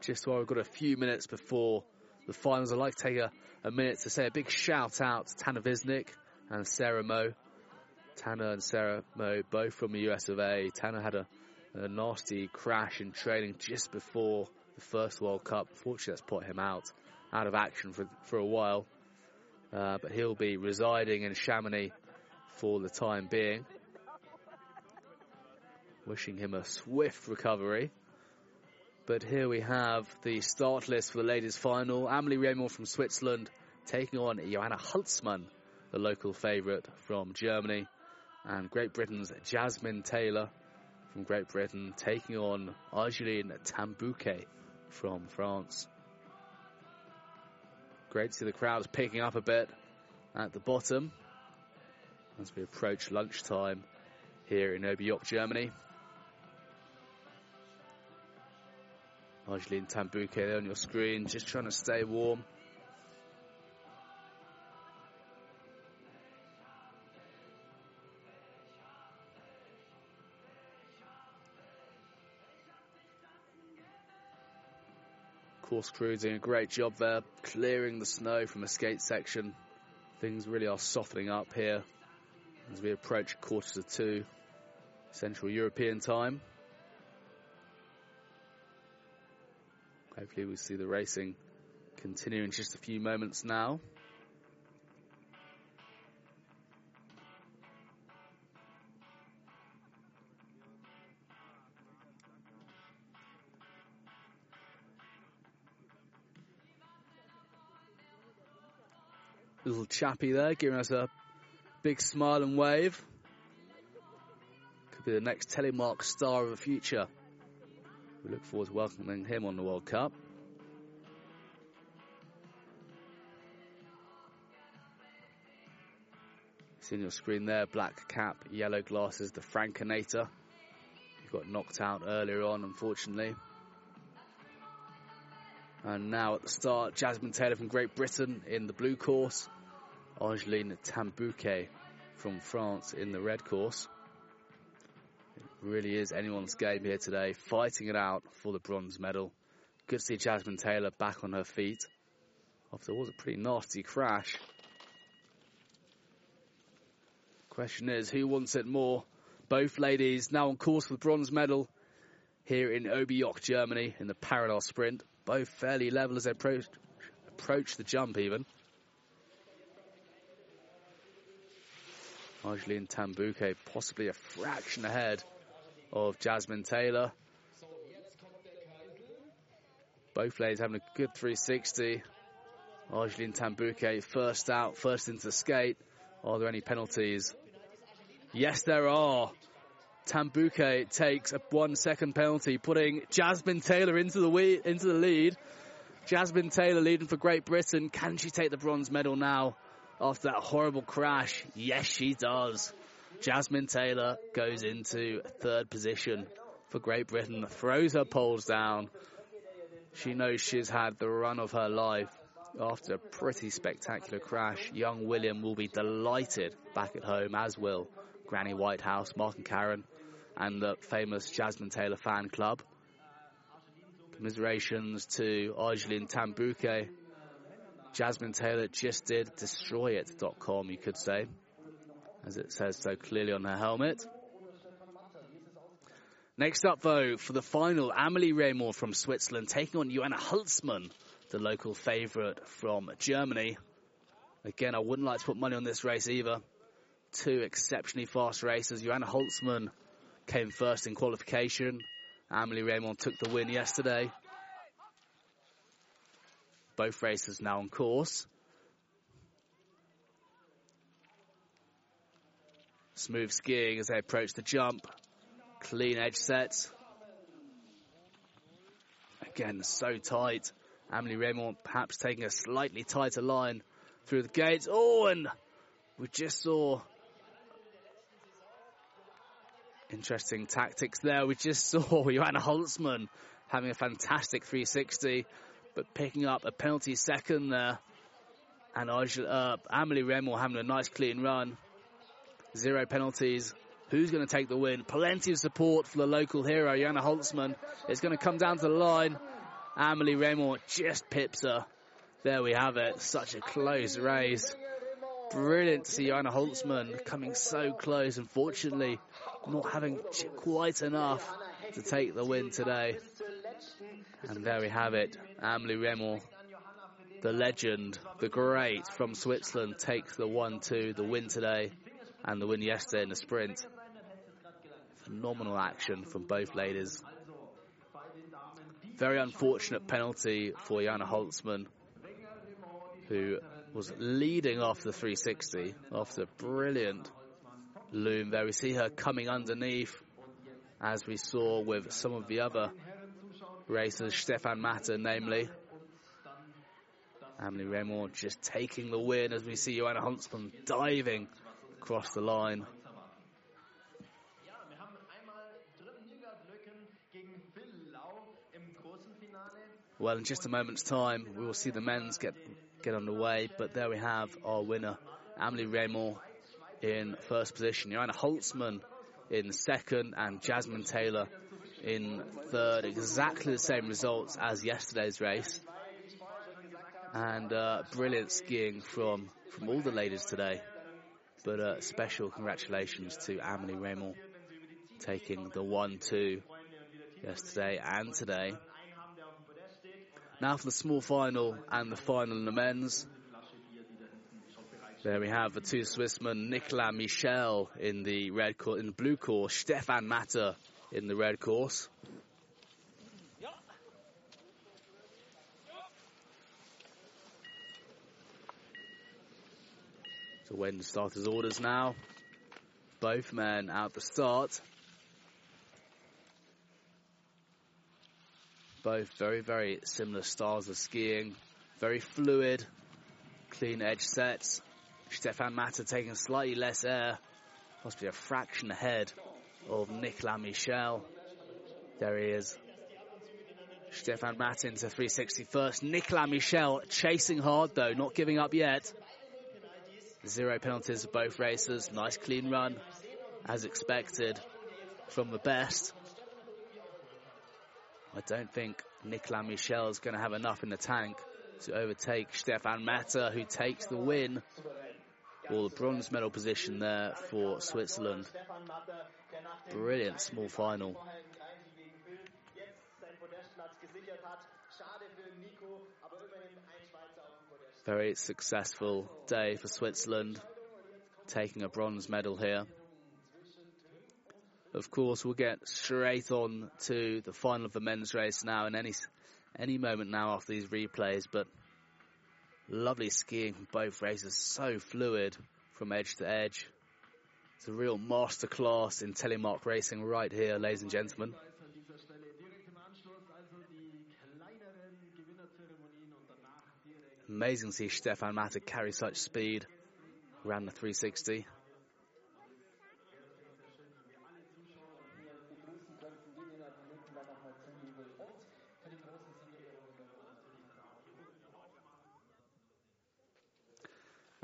[SPEAKER 1] Just while we've got a few minutes before the finals, I'd like to take a, a minute to say a big shout out to Tanner Visnik and Sarah Moe. Tanner and Sarah Moe, both from the US of A. Tanner had a, a nasty crash in training just before the first World Cup. Fortunately, that's put him out, out of action for, for a while. Uh, but he'll be residing in Chamonix for the time being. Wishing him a swift recovery. But here we have the start list for the ladies' final. Amelie Reymond from Switzerland taking on Johanna Holzmann, the local favourite from Germany. And Great Britain's Jasmine Taylor from Great Britain taking on Argeline Tan-Bouquet from France. Great to see the crowds picking up a bit at the bottom as we approach lunchtime here in Oberjoch, Germany. Argeline there on your screen, just trying to stay warm. Course crew doing a great job there, clearing the snow from the skate section. Things really are softening up here as we approach quarter to two Central European time. Hopefully we see the racing continue in just a few moments now. Little chappy there, giving us a big smile and wave. Could be the next telemark star of the future. We look forward to welcoming him on the World Cup. See on your screen there, black cap, yellow glasses, the Frankenator. He got knocked out earlier on, unfortunately. And now at the start, Jasmine Taylor from Great Britain in the blue course. Argeline Tan-Bouquet from France in the red course. It really is anyone's game here today, fighting it out for the bronze medal. Good to see Jasmine Taylor back on her feet after what was a pretty nasty crash. Question is, who wants it more? Both ladies now on course for the bronze medal here in Oberjoch, Germany, in the parallel sprint. Both fairly level as they approach, approach the jump even. Argeline Tan-Bouquet possibly a fraction ahead of Jasmine Taylor. Both ladies having a good 360. Argeline Tan-Bouquet first out, first into the skate. Are there any penalties? Yes, there are. Tan-Bouquet takes a one second penalty, putting Jasmine Taylor into the into the lead. Jasmine Taylor leading for Great Britain. Can she take the bronze medal now after that horrible crash? Yes, she does. Jasmine Taylor goes into third position for Great Britain, throws her poles down. She knows she's had the run of her life after a pretty spectacular crash. Young William will be delighted back at home, as will Granny Whitehouse, Mark and Karen, and the famous Jasmine Taylor fan club. Commiserations to Argeline Tan-Bouquet. Jasmine Taylor just did destroyit.com, you could say, as it says so clearly on her helmet. Next up, though, for the final, Amelie Reymond from Switzerland taking on Johanna Holzmann, the local favourite from Germany. Again, I wouldn't like to put money on this race either. Two exceptionally fast races. Johanna Holzmann came first in qualification, Amelie Reymond took the win yesterday. Both races now on course. Smooth skiing as they approach the jump. Clean edge sets. Again, so tight. Amelie Reymond perhaps taking a slightly tighter line through the gates. Oh, and we just saw Interesting tactics there. We just saw Johanna Holzmann having a fantastic 360, but picking up a penalty second there. And uh, Amelie Reymond having a nice clean run. Zero penalties. Who's going to take the win? Plenty of support for the local hero, Johanna Holzmann. It's going to come down to the line. Amelie Reymond just pips her. There we have it. Such a close race. Brilliant to see Johanna Holzmann coming so close. Unfortunately, not having quite enough to take the win today. And there we have it. Amelie Reymond, the legend, the great from Switzerland, takes the 1-2, the win today, and the win yesterday in the sprint. Phenomenal action from both ladies. Very unfortunate penalty for Johanna Holzmann, who was leading off the 360 after a brilliant loom there. We see her coming underneath as we saw with some of the other racers, Stefan Matter namely. Amelie Reymond just taking the win as we see Johanna Holzmann diving across the line. Well, in just a moment's time, we will see the men's get get underway. But there we have our winner, Amelie Reymond in first position. Johanna Holzmann in second and Jasmine Taylor in third. Exactly the same results as yesterday's race. And uh, brilliant skiing from, from all the ladies today. But uh, special congratulations to Amelie Reymond taking the 1-2 yesterday and today. Now for the small final and the final in the men's. There we have the two Swissmen, Nicolas Michel in the red court, in the blue court, Stefan Matter in the red course. So when starters orders now, both men out the start. both very, very similar styles of skiing. Very fluid, clean edge sets. Stefan Matter taking slightly less air, possibly a fraction ahead of Nicolas Michel. There he is. Stefan Matter into 360 first. Nicolas Michel chasing hard though, not giving up yet. Zero penalties for both races. Nice clean run, as expected from the best. I don't think Nicolas Michel is going to have enough in the tank to overtake Stefan Matter, who takes the win. Or the bronze medal position there for Switzerland. Brilliant small final. Very successful day for Switzerland, taking a bronze medal here. Of course, we'll get straight on to the final of the men's race now in any any moment now after these replays. But lovely skiing from both races, so fluid from edge to edge. It's a real masterclass in telemark racing right here, ladies and gentlemen. Amazing to see Stefan Matter carry such speed around the 360.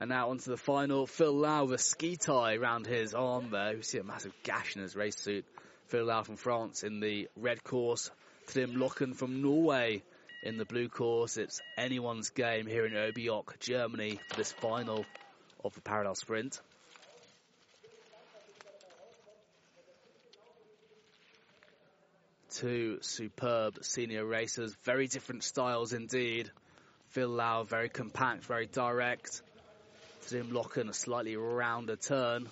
[SPEAKER 1] And now onto the final. Phil Lau with a ski tie around his arm there. You see a massive gash in his race suit. Phil Lau from France in the red course. Trym Løken from Norway in the blue course. It's anyone's game here in Oberjoch, Germany for this final of the parallel sprint. Two superb senior racers, very different styles indeed. Phil Lau very compact, very direct. Trym Løken, a slightly rounder turn.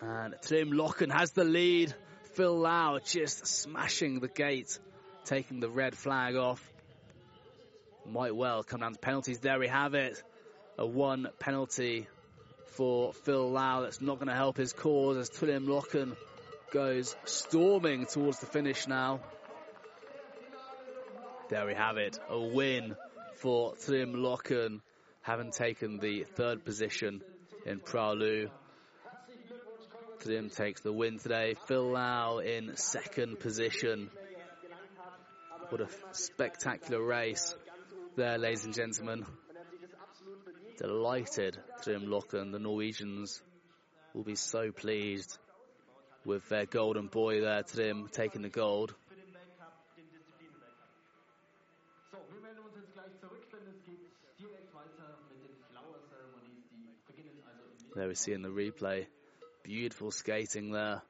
[SPEAKER 1] And Trym Løken has the lead. Phil Lau just smashing the gate, taking the red flag off. Might well come down to penalties. There we have it. A one penalty for Phil Lau. That's not going to help his cause as Trym Løken goes storming towards the finish now. There we have it. A win for Trym Løken having taken the third position in Pra Loup. Trym takes the win today. Phil Lau in second position. What a spectacular race there, ladies and gentlemen. Delighted Trym Løken. The Norwegians will be so pleased with their golden boy there, Trym, taking the gold. There we see in the replay. Beautiful skating there.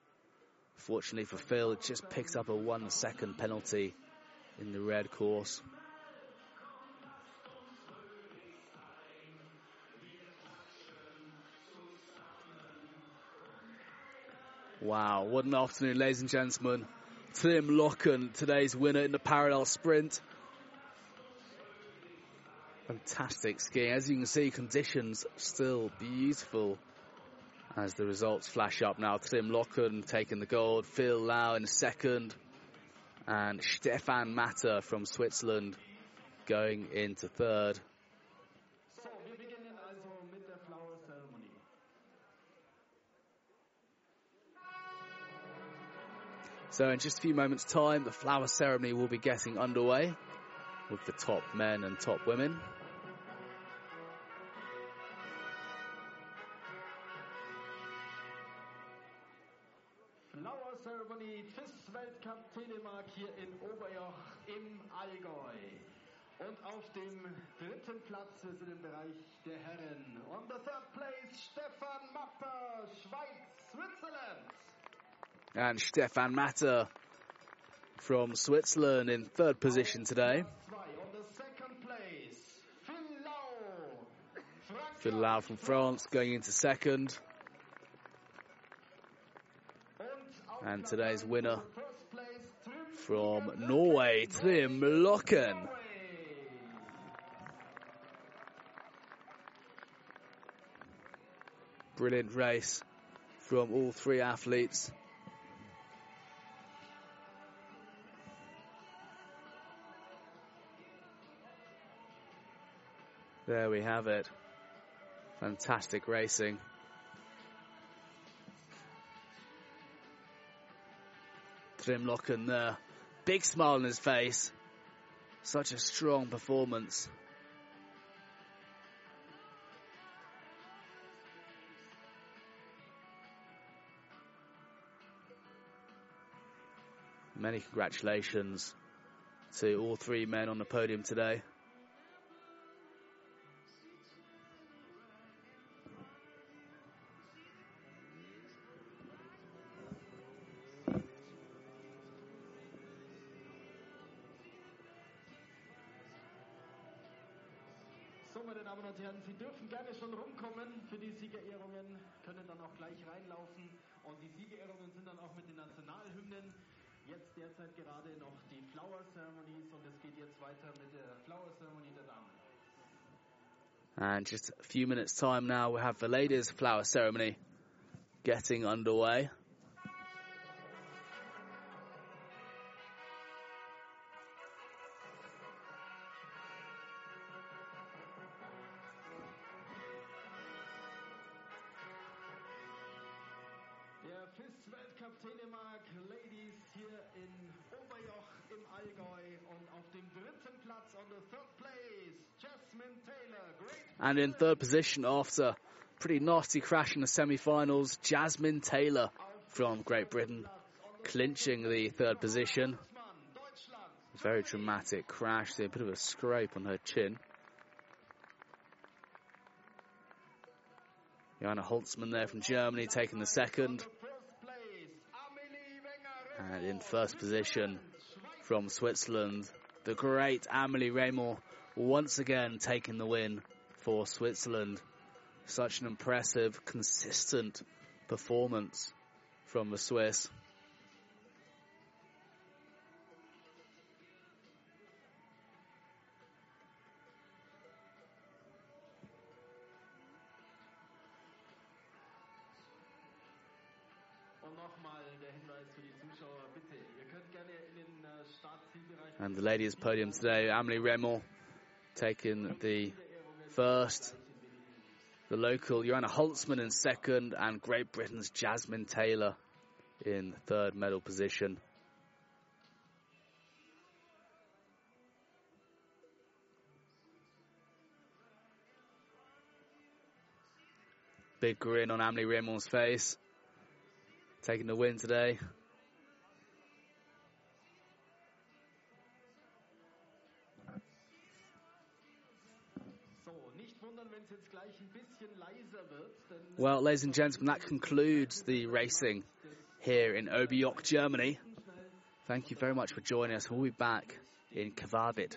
[SPEAKER 1] Fortunately for Phil, it just picks up a one second penalty in the red course. Wow, what an afternoon, ladies and gentlemen. Trym Løken, today's winner in the parallel sprint. Fantastic skiing. As you can see, conditions still beautiful as the results flash up now. Trym Løken taking the gold, Phil Lau in second, and Stefan Matter from Switzerland going into third. So in just a few moments time, the flower ceremony will be getting underway with the top men and top women.
[SPEAKER 3] Telemark hier in Oberjoch im Allgäu. Und auf dem dritten Platz ist im Bereich der Herren. On the third place, Stefan Matter, Schweiz, Switzerland.
[SPEAKER 1] And Stefan Matter from Switzerland in third position today. Phil Lau from France going into second. And today's winner from Norway, Trym Løken. Brilliant race from all three athletes. There we have it. Fantastic racing. Trym Løken there. Big smile on his face. Such a strong performance. Many congratulations to all three men on the podium today.
[SPEAKER 3] Derzeit gerade noch die Flower Ceremonies und es geht jetzt weiter mit der Flower Ceremony der Damen.
[SPEAKER 1] And just a few minutes time now, we have the ladies' flower ceremony getting underway. And in third position after pretty nasty crash in the semi-finals, Jasmine Taylor from Great Britain clinching the third position. Very dramatic crash, a bit of a scrape on her chin. Johanna Holzmann there from Germany taking the second. And in first position from Switzerland, the great Amelie Reymond once again taking the win for Switzerland. Such an impressive, consistent performance from the Swiss.
[SPEAKER 3] Und nochmal der Hinweis für die Zuschauer, bitte, ihr könnt gerne in den äh,
[SPEAKER 1] And the ladies' podium today, Amelie Reymond taking the first, the local Johanna Holzmann in second, and Great Britain's Jasmine Taylor in third medal position. Big grin on Amelie Reymond's face, taking the win today. Well, ladies and gentlemen, that concludes the racing here in Oberjoch, Germany. Thank you very much for joining us. We'll be back in Krvavec,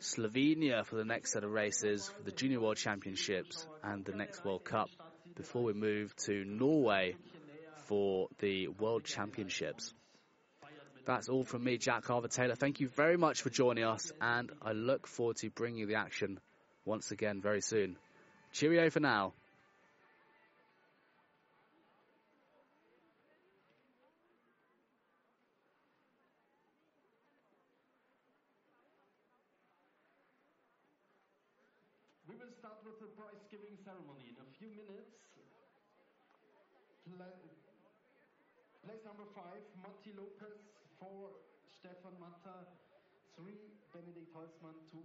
[SPEAKER 1] Slovenia for the next set of races for the Junior World Championships and the next World Cup before we move to Norway for the World Championships. That's all from me, Jack Harvey Taylor. Thank you very much for joining us, and I look forward to bringing you the action once again very soon. Cheerio for now.
[SPEAKER 3] We will start with the prize giving ceremony in a few minutes. Pla- place number five, Matti Lopez. Four, Stefan Matter. Three, Benedikt Holzmann. Two.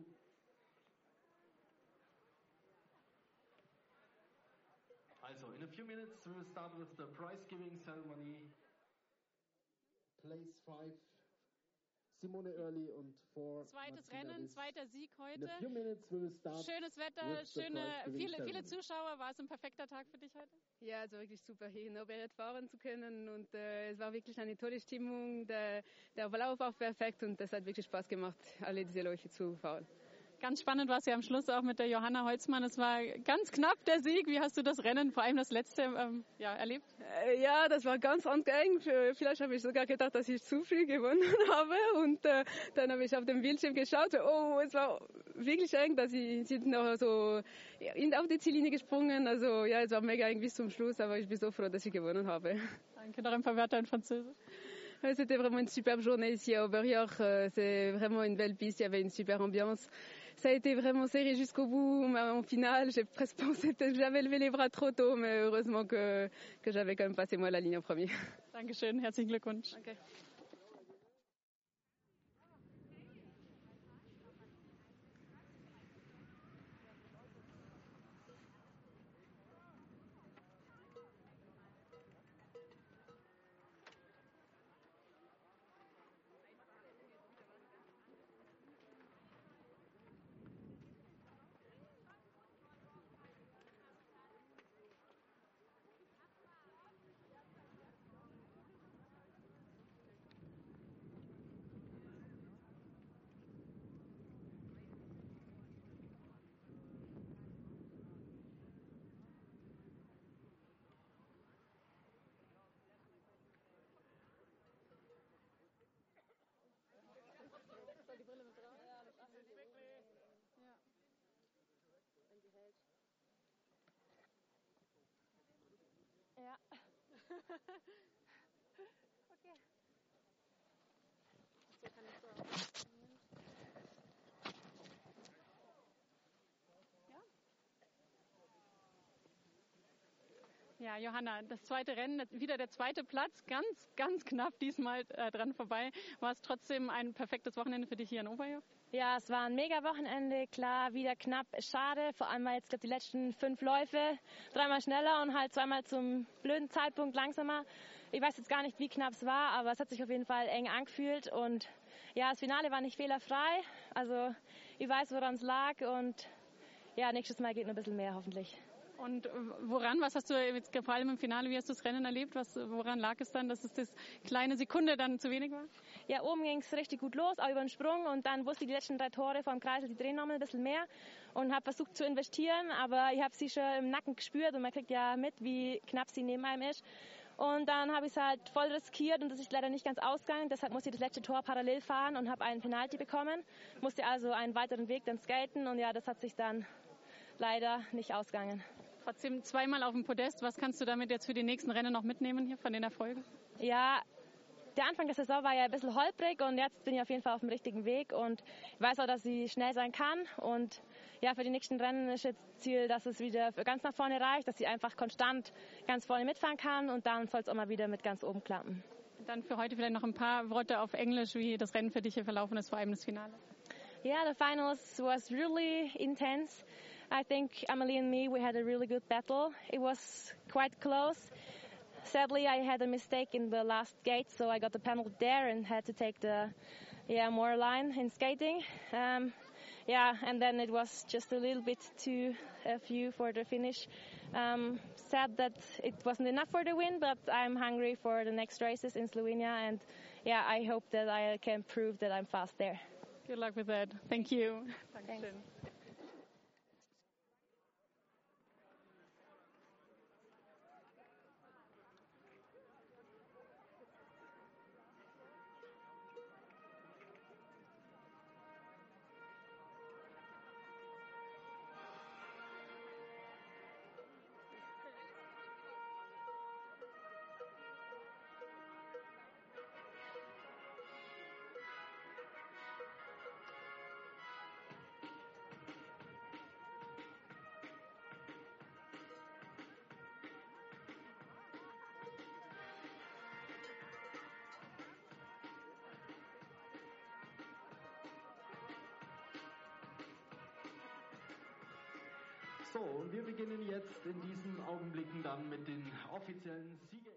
[SPEAKER 3] Also, in a few minutes, we will start with the prize giving ceremony. Place five, Simone Early und four.
[SPEAKER 4] Zweites
[SPEAKER 3] Martina
[SPEAKER 4] Rennen,
[SPEAKER 3] Wiss.
[SPEAKER 4] zweiter Sieg heute. Schönes Wetter, schöne, viele, viele. Zuschauer. War es ein perfekter Tag für dich heute?
[SPEAKER 5] Ja, also wirklich super hier in Oberett fahren zu können und äh, es war wirklich eine tolle Stimmung. Der, der Verlauf auch perfekt und es hat wirklich Spaß gemacht, alle diese Läufe zu fahren.
[SPEAKER 4] Ganz spannend war es ja am Schluss auch mit der Johanna Holzmann. Es war ganz knapp der Sieg. Wie hast du das Rennen, vor allem das letzte, ähm, ja, erlebt?
[SPEAKER 5] Äh, ja, das war ganz eng. Vielleicht habe ich sogar gedacht, dass ich zu viel gewonnen habe und äh, dann habe ich auf dem Bildschirm geschaut. Oh, es war wirklich eng, dass sie sind noch so in, auf die Ziellinie gesprungen. Also ja, es war mega eng bis zum Schluss, aber ich bin so froh, dass ich gewonnen habe.
[SPEAKER 4] Danke, noch ein paar Wörter in Französisch.
[SPEAKER 5] C'était vraiment une superbe journée ici à Oberjoch. Euh, C'est vraiment une belle piste, il y avait une super ambiance. Ça a été vraiment serré jusqu'au bout. En finale, j'ai presque pensé que j'avais levé les bras trop tôt, mais heureusement que, que j'avais quand même passé moi la ligne en premier.
[SPEAKER 4] Dankeschön, herzlichen Glückwunsch.
[SPEAKER 5] Okay.
[SPEAKER 4] Ja? Ja, Johanna, das zweite Rennen, wieder der zweite Platz, ganz, ganz knapp diesmal äh, dran vorbei. War es trotzdem ein perfektes Wochenende für dich hier in Oberhof?
[SPEAKER 6] Ja, es war ein mega Wochenende, klar, wieder knapp, schade, vor allem weil jetzt glaub, die letzten fünf Läufe dreimal schneller und halt zweimal zum blöden Zeitpunkt langsamer. Ich weiß jetzt gar nicht, wie knapp es war, aber es hat sich auf jeden Fall eng angefühlt. Und ja, das Finale war nicht fehlerfrei, also ich weiß, woran es lag. Und ja, nächstes Mal geht noch ein bisschen mehr hoffentlich.
[SPEAKER 4] Und woran, was hast du jetzt vor allem im Finale, wie hast du das Rennen erlebt? Was, woran lag es dann, dass es das kleine Sekunde dann zu wenig war?
[SPEAKER 6] Ja, oben ging es richtig gut los, auch über den Sprung und dann wusste ich die letzten drei Tore vor dem Kreisel, die drehen nochmal ein bisschen mehr und habe versucht zu investieren, aber ich habe sie schon im Nacken gespürt und man kriegt ja mit, wie knapp sie neben einem ist. Und dann habe ich es halt voll riskiert und das ist leider nicht ganz ausgegangen. Deshalb musste ich das letzte Tor parallel fahren und habe einen Penalty bekommen. Musste also einen weiteren Weg dann skaten und ja, das hat sich dann leider nicht ausgegangen.
[SPEAKER 4] Trotzdem zweimal auf dem Podest. Was kannst du damit jetzt für die nächsten Rennen noch mitnehmen hier von den Erfolgen?
[SPEAKER 6] Ja, der Anfang der Saison war ja ein bisschen holprig und jetzt bin ich auf jeden Fall auf dem richtigen Weg und ich weiß auch, dass ich schnell sein kann und ja, für die nächsten Rennen ist jetzt Ziel, dass es wieder ganz nach vorne reicht, dass ich einfach konstant ganz vorne mitfahren kann und dann soll es auch mal wieder mit ganz oben klappen.
[SPEAKER 4] Dann für heute vielleicht noch ein paar Worte auf Englisch, wie das Rennen für dich hier verlaufen ist, vor allem das Finale.
[SPEAKER 6] Yeah, the finals was really intense. I think Emily and me, we had a really good battle. It was quite close. Sadly, I had a mistake in the last gate, so I got the penalty there and had to take the yeah more line in skating. Um, yeah, and then it was just a little bit too a few for the finish. Um, sad that it wasn't enough for the win, but I'm hungry for the next races in Slovenia, and yeah, I hope that I can prove that I'm fast there.
[SPEAKER 4] Good luck with that. Thank you.
[SPEAKER 6] Thanks.
[SPEAKER 3] So, und wir beginnen jetzt in diesen Augenblicken dann mit den offiziellen Siege.